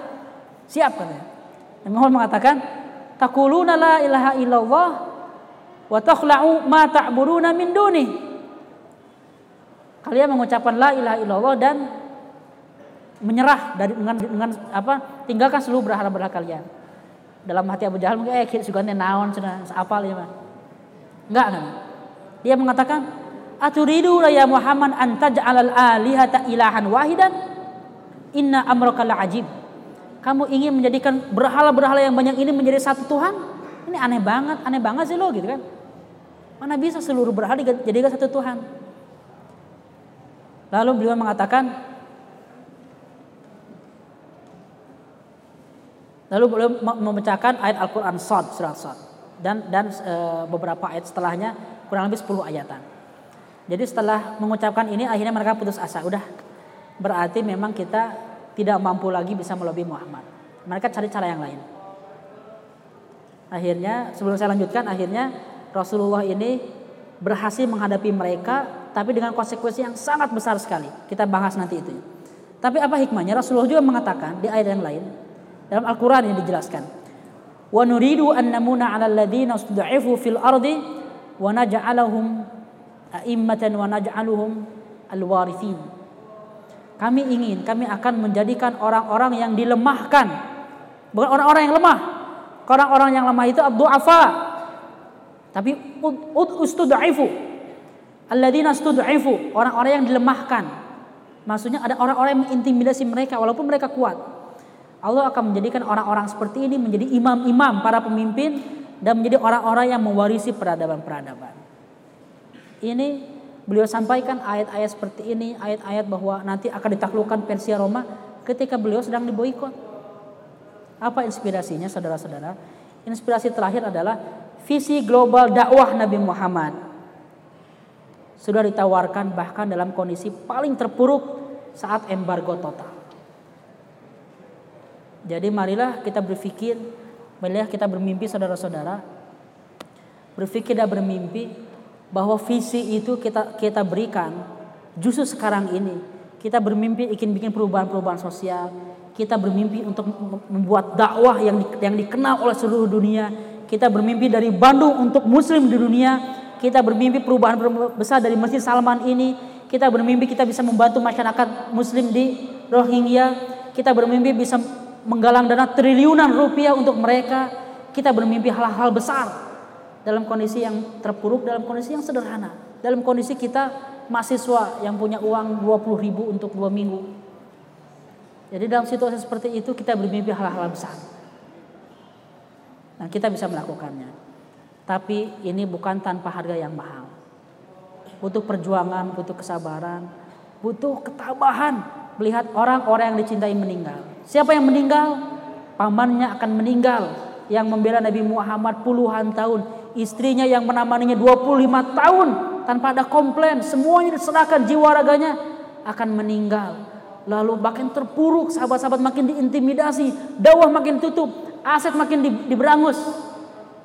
Speaker 1: Siap katanya. Nabi Muhammad mengatakan, Takuluna la ilaha illallah wa takhla'u ma ta'buruna min duni. Kalian mengucapkan la ilaha illallah dan menyerah dari dengan dengan apa? Tinggalkan seluruh berhala-berhala kalian. Dalam hati Abu Jahal mungkin eh sugante naon cenah apa ya Enggak kan? Dia mengatakan Aturidu ya Muhammad an taj'alal alihata ilahan wahidan? Inna amraka la ajib kamu ingin menjadikan berhala-berhala yang banyak ini menjadi satu Tuhan? Ini aneh banget, aneh banget sih lo gitu kan. Mana bisa seluruh berhala dijadikan satu Tuhan? Lalu beliau mengatakan, Lalu beliau memecahkan ayat Al-Quran Sod, surat Sod. Dan, dan e, beberapa ayat setelahnya kurang lebih 10 ayatan. Jadi setelah mengucapkan ini akhirnya mereka putus asa. Udah berarti memang kita tidak mampu lagi bisa melobi Muhammad. Mereka cari cara yang lain. Akhirnya sebelum saya lanjutkan, akhirnya Rasulullah ini berhasil menghadapi mereka tapi dengan konsekuensi yang sangat besar sekali. Kita bahas nanti itu. Tapi apa hikmahnya? Rasulullah juga mengatakan di ayat yang lain dalam Al-Qur'an yang dijelaskan. Wa nuridu an namuna 'alal ladzina stud'ifu fil ardi wa al-warithin. Kami ingin, kami akan menjadikan orang-orang yang dilemahkan. Bukan orang-orang yang lemah. Orang-orang yang lemah itu abdu'afa. Tapi ustudaifu. Alladzina stud'ifu, orang-orang yang dilemahkan. Maksudnya ada orang-orang yang mengintimidasi mereka walaupun mereka kuat. Allah akan menjadikan orang-orang seperti ini menjadi imam-imam para pemimpin dan menjadi orang-orang yang mewarisi peradaban-peradaban. Ini beliau sampaikan ayat-ayat seperti ini, ayat-ayat bahwa nanti akan ditaklukkan Persia Roma ketika beliau sedang diboikot. Apa inspirasinya saudara-saudara? Inspirasi terakhir adalah visi global dakwah Nabi Muhammad. Sudah ditawarkan bahkan dalam kondisi paling terpuruk saat embargo total. Jadi marilah kita berpikir, marilah kita bermimpi saudara-saudara. Berpikir dan bermimpi bahwa visi itu kita kita berikan justru sekarang ini. Kita bermimpi ingin bikin perubahan-perubahan sosial. Kita bermimpi untuk membuat dakwah yang yang dikenal oleh seluruh dunia. Kita bermimpi dari Bandung untuk muslim di dunia. Kita bermimpi perubahan besar dari Masjid Salman ini. Kita bermimpi kita bisa membantu masyarakat muslim di Rohingya. Kita bermimpi bisa menggalang dana triliunan rupiah untuk mereka. Kita bermimpi hal-hal besar dalam kondisi yang terpuruk, dalam kondisi yang sederhana. Dalam kondisi kita mahasiswa yang punya uang 20 ribu untuk dua minggu. Jadi dalam situasi seperti itu kita bermimpi hal-hal besar. Nah kita bisa melakukannya. Tapi ini bukan tanpa harga yang mahal. Butuh perjuangan, butuh kesabaran, butuh ketabahan melihat orang-orang yang dicintai meninggal. Siapa yang meninggal? Pamannya akan meninggal. Yang membela Nabi Muhammad puluhan tahun. Istrinya yang menemaninya 25 tahun tanpa ada komplain. Semuanya diserahkan jiwa raganya akan meninggal. Lalu makin terpuruk, sahabat-sahabat makin diintimidasi, dakwah makin tutup, aset makin diberangus.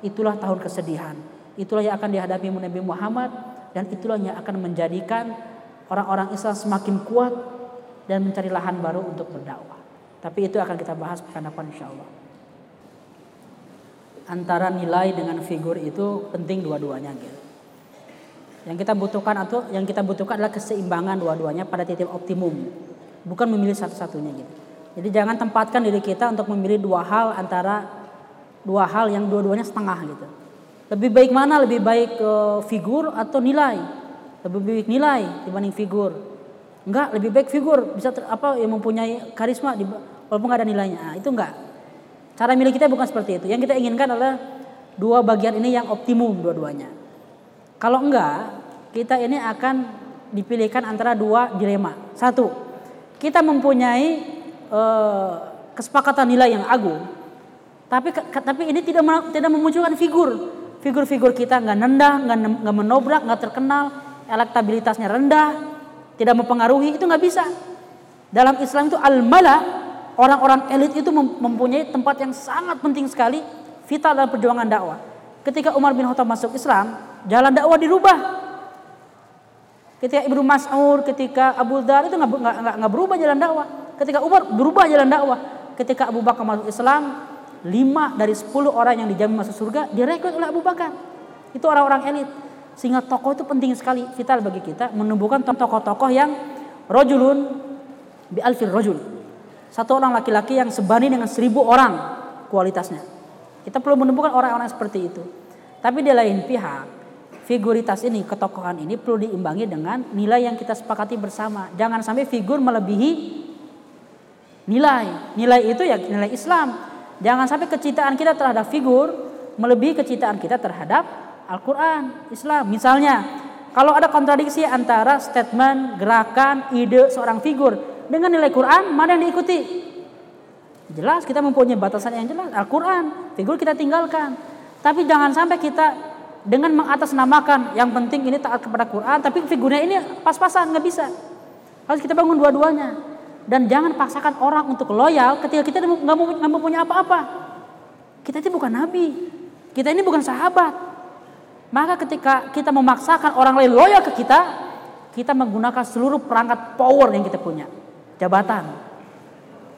Speaker 1: Itulah tahun kesedihan. Itulah yang akan dihadapi Nabi Muhammad dan itulah yang akan menjadikan orang-orang Islam semakin kuat dan mencari lahan baru untuk berdakwah. Tapi itu akan kita bahas pekan depan insya Allah. Antara nilai dengan figur itu penting dua-duanya gitu. Yang kita butuhkan atau yang kita butuhkan adalah keseimbangan dua-duanya pada titik optimum. Bukan memilih satu-satunya gitu. Jadi jangan tempatkan diri kita untuk memilih dua hal antara dua hal yang dua-duanya setengah gitu. Lebih baik mana? Lebih baik uh, figur atau nilai? Lebih baik nilai dibanding figur. Enggak, lebih baik figur bisa ter, apa yang mempunyai karisma di, walaupun nggak ada nilainya. Nah, itu enggak. Cara milih kita bukan seperti itu. Yang kita inginkan adalah dua bagian ini yang optimum dua-duanya. Kalau enggak, kita ini akan dipilihkan antara dua dilema. Satu, kita mempunyai eh, kesepakatan nilai yang agung, tapi tapi ini tidak tidak memunculkan figur. Figur-figur kita nggak nendang, nggak menobrak, nggak terkenal, elektabilitasnya rendah, tidak mempengaruhi itu nggak bisa. Dalam Islam itu al-mala orang-orang elit itu mempunyai tempat yang sangat penting sekali vital dalam perjuangan dakwah. Ketika Umar bin Khattab masuk Islam, jalan dakwah dirubah. Ketika Ibnu Mas'ud, ketika Abu Dhar itu nggak berubah jalan dakwah. Ketika Umar berubah jalan dakwah. Ketika Abu Bakar masuk Islam, lima dari sepuluh orang yang dijamin masuk surga direkrut oleh Abu Bakar. Itu orang-orang elit. Sehingga tokoh itu penting sekali vital bagi kita menumbuhkan tokoh-tokoh yang rojulun bi alfir rojul. Satu orang laki-laki yang sebanding dengan seribu orang kualitasnya. Kita perlu menumbuhkan orang-orang seperti itu. Tapi di lain pihak, figuritas ini, ketokohan ini perlu diimbangi dengan nilai yang kita sepakati bersama. Jangan sampai figur melebihi nilai. Nilai itu ya nilai Islam. Jangan sampai kecintaan kita terhadap figur melebihi kecintaan kita terhadap Al-Quran, Islam. Misalnya, kalau ada kontradiksi antara statement, gerakan, ide seorang figur dengan nilai Quran, mana yang diikuti? Jelas kita mempunyai batasan yang jelas. Al-Quran, figur kita tinggalkan. Tapi jangan sampai kita dengan mengatasnamakan yang penting ini taat kepada Quran, tapi figurnya ini pas-pasan nggak bisa. Harus kita bangun dua-duanya. Dan jangan paksakan orang untuk loyal ketika kita nggak mau punya apa-apa. Kita ini bukan nabi, kita ini bukan sahabat. Maka ketika kita memaksakan orang lain loyal ke kita, kita menggunakan seluruh perangkat power yang kita punya. Jabatan.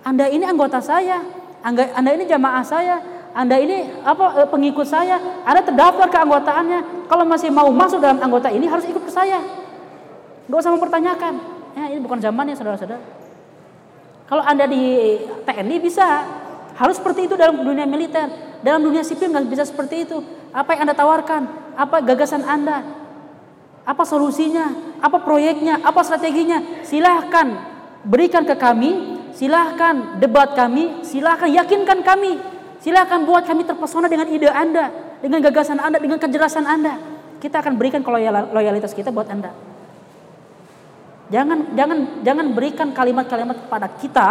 Speaker 1: Anda ini anggota saya, Anda ini jamaah saya, Anda ini apa eh, pengikut saya, Anda terdaftar ke anggotaannya. Kalau masih mau masuk dalam anggota ini harus ikut ke saya. Gak usah mempertanyakan. Ya, ini bukan zamannya saudara-saudara. Kalau Anda di TNI bisa, harus seperti itu dalam dunia militer. Dalam dunia sipil nggak bisa seperti itu. Apa yang Anda tawarkan? Apa gagasan Anda? Apa solusinya? Apa proyeknya? Apa strateginya? Silahkan berikan ke kami. Silahkan debat kami. Silahkan yakinkan kami. Silahkan buat kami terpesona dengan ide Anda. Dengan gagasan Anda. Dengan kejelasan Anda. Kita akan berikan loyalitas kita buat Anda. Jangan jangan jangan berikan kalimat-kalimat kepada kita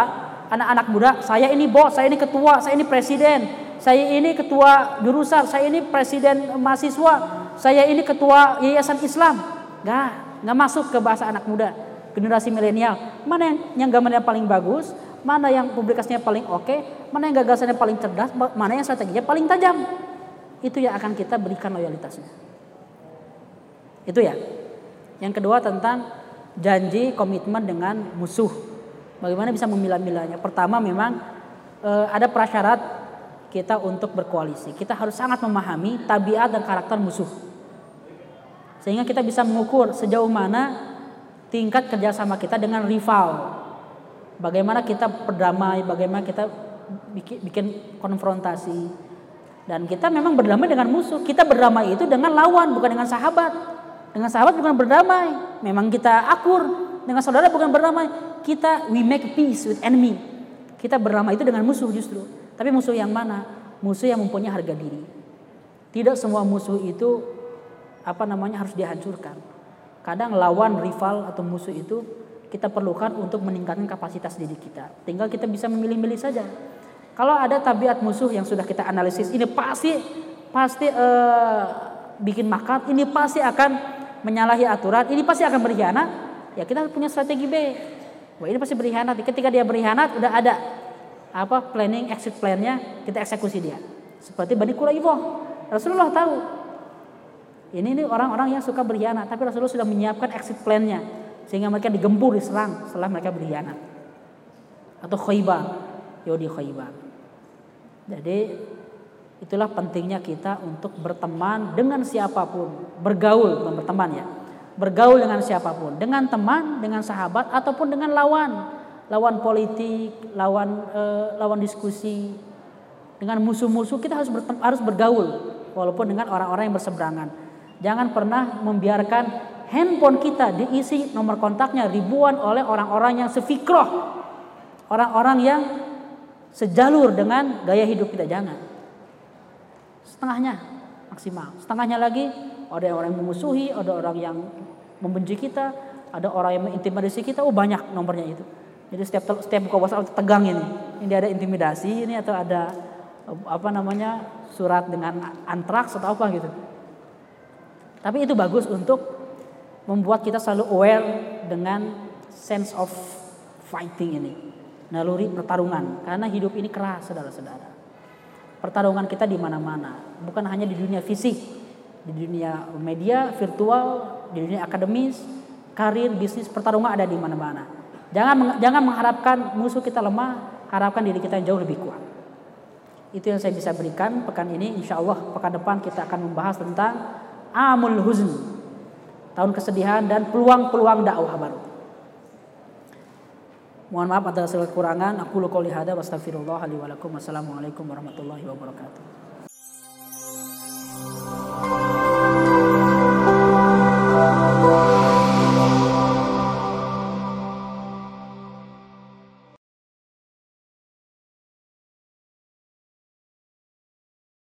Speaker 1: anak-anak muda, saya ini bos, saya ini ketua, saya ini presiden, saya ini ketua jurusan, saya ini presiden mahasiswa, saya ini ketua yayasan Islam. Gak, nggak masuk ke bahasa anak muda, generasi milenial. Mana yang yang gambarnya paling bagus, mana yang publikasinya paling oke, okay, mana yang gagasannya paling cerdas, mana yang strateginya paling tajam. Itu yang akan kita berikan loyalitasnya. Itu ya. Yang kedua tentang janji komitmen dengan musuh. Bagaimana bisa memilah-milahnya? Pertama memang e, ada prasyarat kita untuk berkoalisi. Kita harus sangat memahami tabiat dan karakter musuh. Sehingga kita bisa mengukur sejauh mana tingkat kerjasama kita dengan rival. Bagaimana kita berdamai, bagaimana kita bikin, bikin konfrontasi. Dan kita memang berdamai dengan musuh. Kita berdamai itu dengan lawan, bukan dengan sahabat. Dengan sahabat bukan berdamai. Memang kita akur. Dengan saudara bukan berdamai. Kita we make peace with enemy. Kita berdamai itu dengan musuh justru. Tapi musuh yang mana? Musuh yang mempunyai harga diri. Tidak semua musuh itu apa namanya harus dihancurkan. Kadang lawan rival atau musuh itu kita perlukan untuk meningkatkan kapasitas diri kita. Tinggal kita bisa memilih-milih saja. Kalau ada tabiat musuh yang sudah kita analisis, ini pasti pasti uh, bikin makat, ini pasti akan menyalahi aturan, ini pasti akan berkhianat. Ya kita punya strategi B. Wah ini pasti berkhianat. Ketika dia berkhianat udah ada apa planning exit plannya kita eksekusi dia. Seperti Bani Quraidah. Rasulullah tahu. Ini ini orang-orang yang suka berkhianat, tapi Rasulullah sudah menyiapkan exit plannya sehingga mereka digempur diserang setelah mereka berkhianat. Atau Khaybar, Yodi Khaybar. Jadi Itulah pentingnya kita untuk berteman dengan siapa pun, bergaul bukan berteman ya. Bergaul dengan siapa pun, dengan teman, dengan sahabat ataupun dengan lawan, lawan politik, lawan eh, lawan diskusi. Dengan musuh-musuh kita harus harus bergaul walaupun dengan orang-orang yang berseberangan. Jangan pernah membiarkan handphone kita diisi nomor kontaknya ribuan oleh orang-orang yang sefikroh. Orang-orang yang sejalur dengan gaya hidup kita jangan setengahnya maksimal. Setengahnya lagi ada orang yang memusuhi, ada orang yang membenci kita, ada orang yang mengintimidasi kita. Oh banyak nomornya itu. Jadi setiap setiap buka WhatsApp tegang ini. Ini ada intimidasi ini atau ada apa namanya surat dengan antraks atau apa gitu. Tapi itu bagus untuk membuat kita selalu aware dengan sense of fighting ini. Naluri pertarungan karena hidup ini keras saudara-saudara. Pertarungan kita di mana-mana bukan hanya di dunia fisik, di dunia media, virtual, di dunia akademis, karir, bisnis, pertarungan ada di mana-mana. Jangan jangan mengharapkan musuh kita lemah, harapkan diri kita jauh lebih kuat. Itu yang saya bisa berikan pekan ini. Insya Allah pekan depan kita akan membahas tentang amul huzn. Tahun kesedihan dan peluang-peluang dakwah baru. Mohon maaf atas segala kekurangan. Aku lu qouli hada Wassalamu'alaikum warahmatullahi wabarakatuh.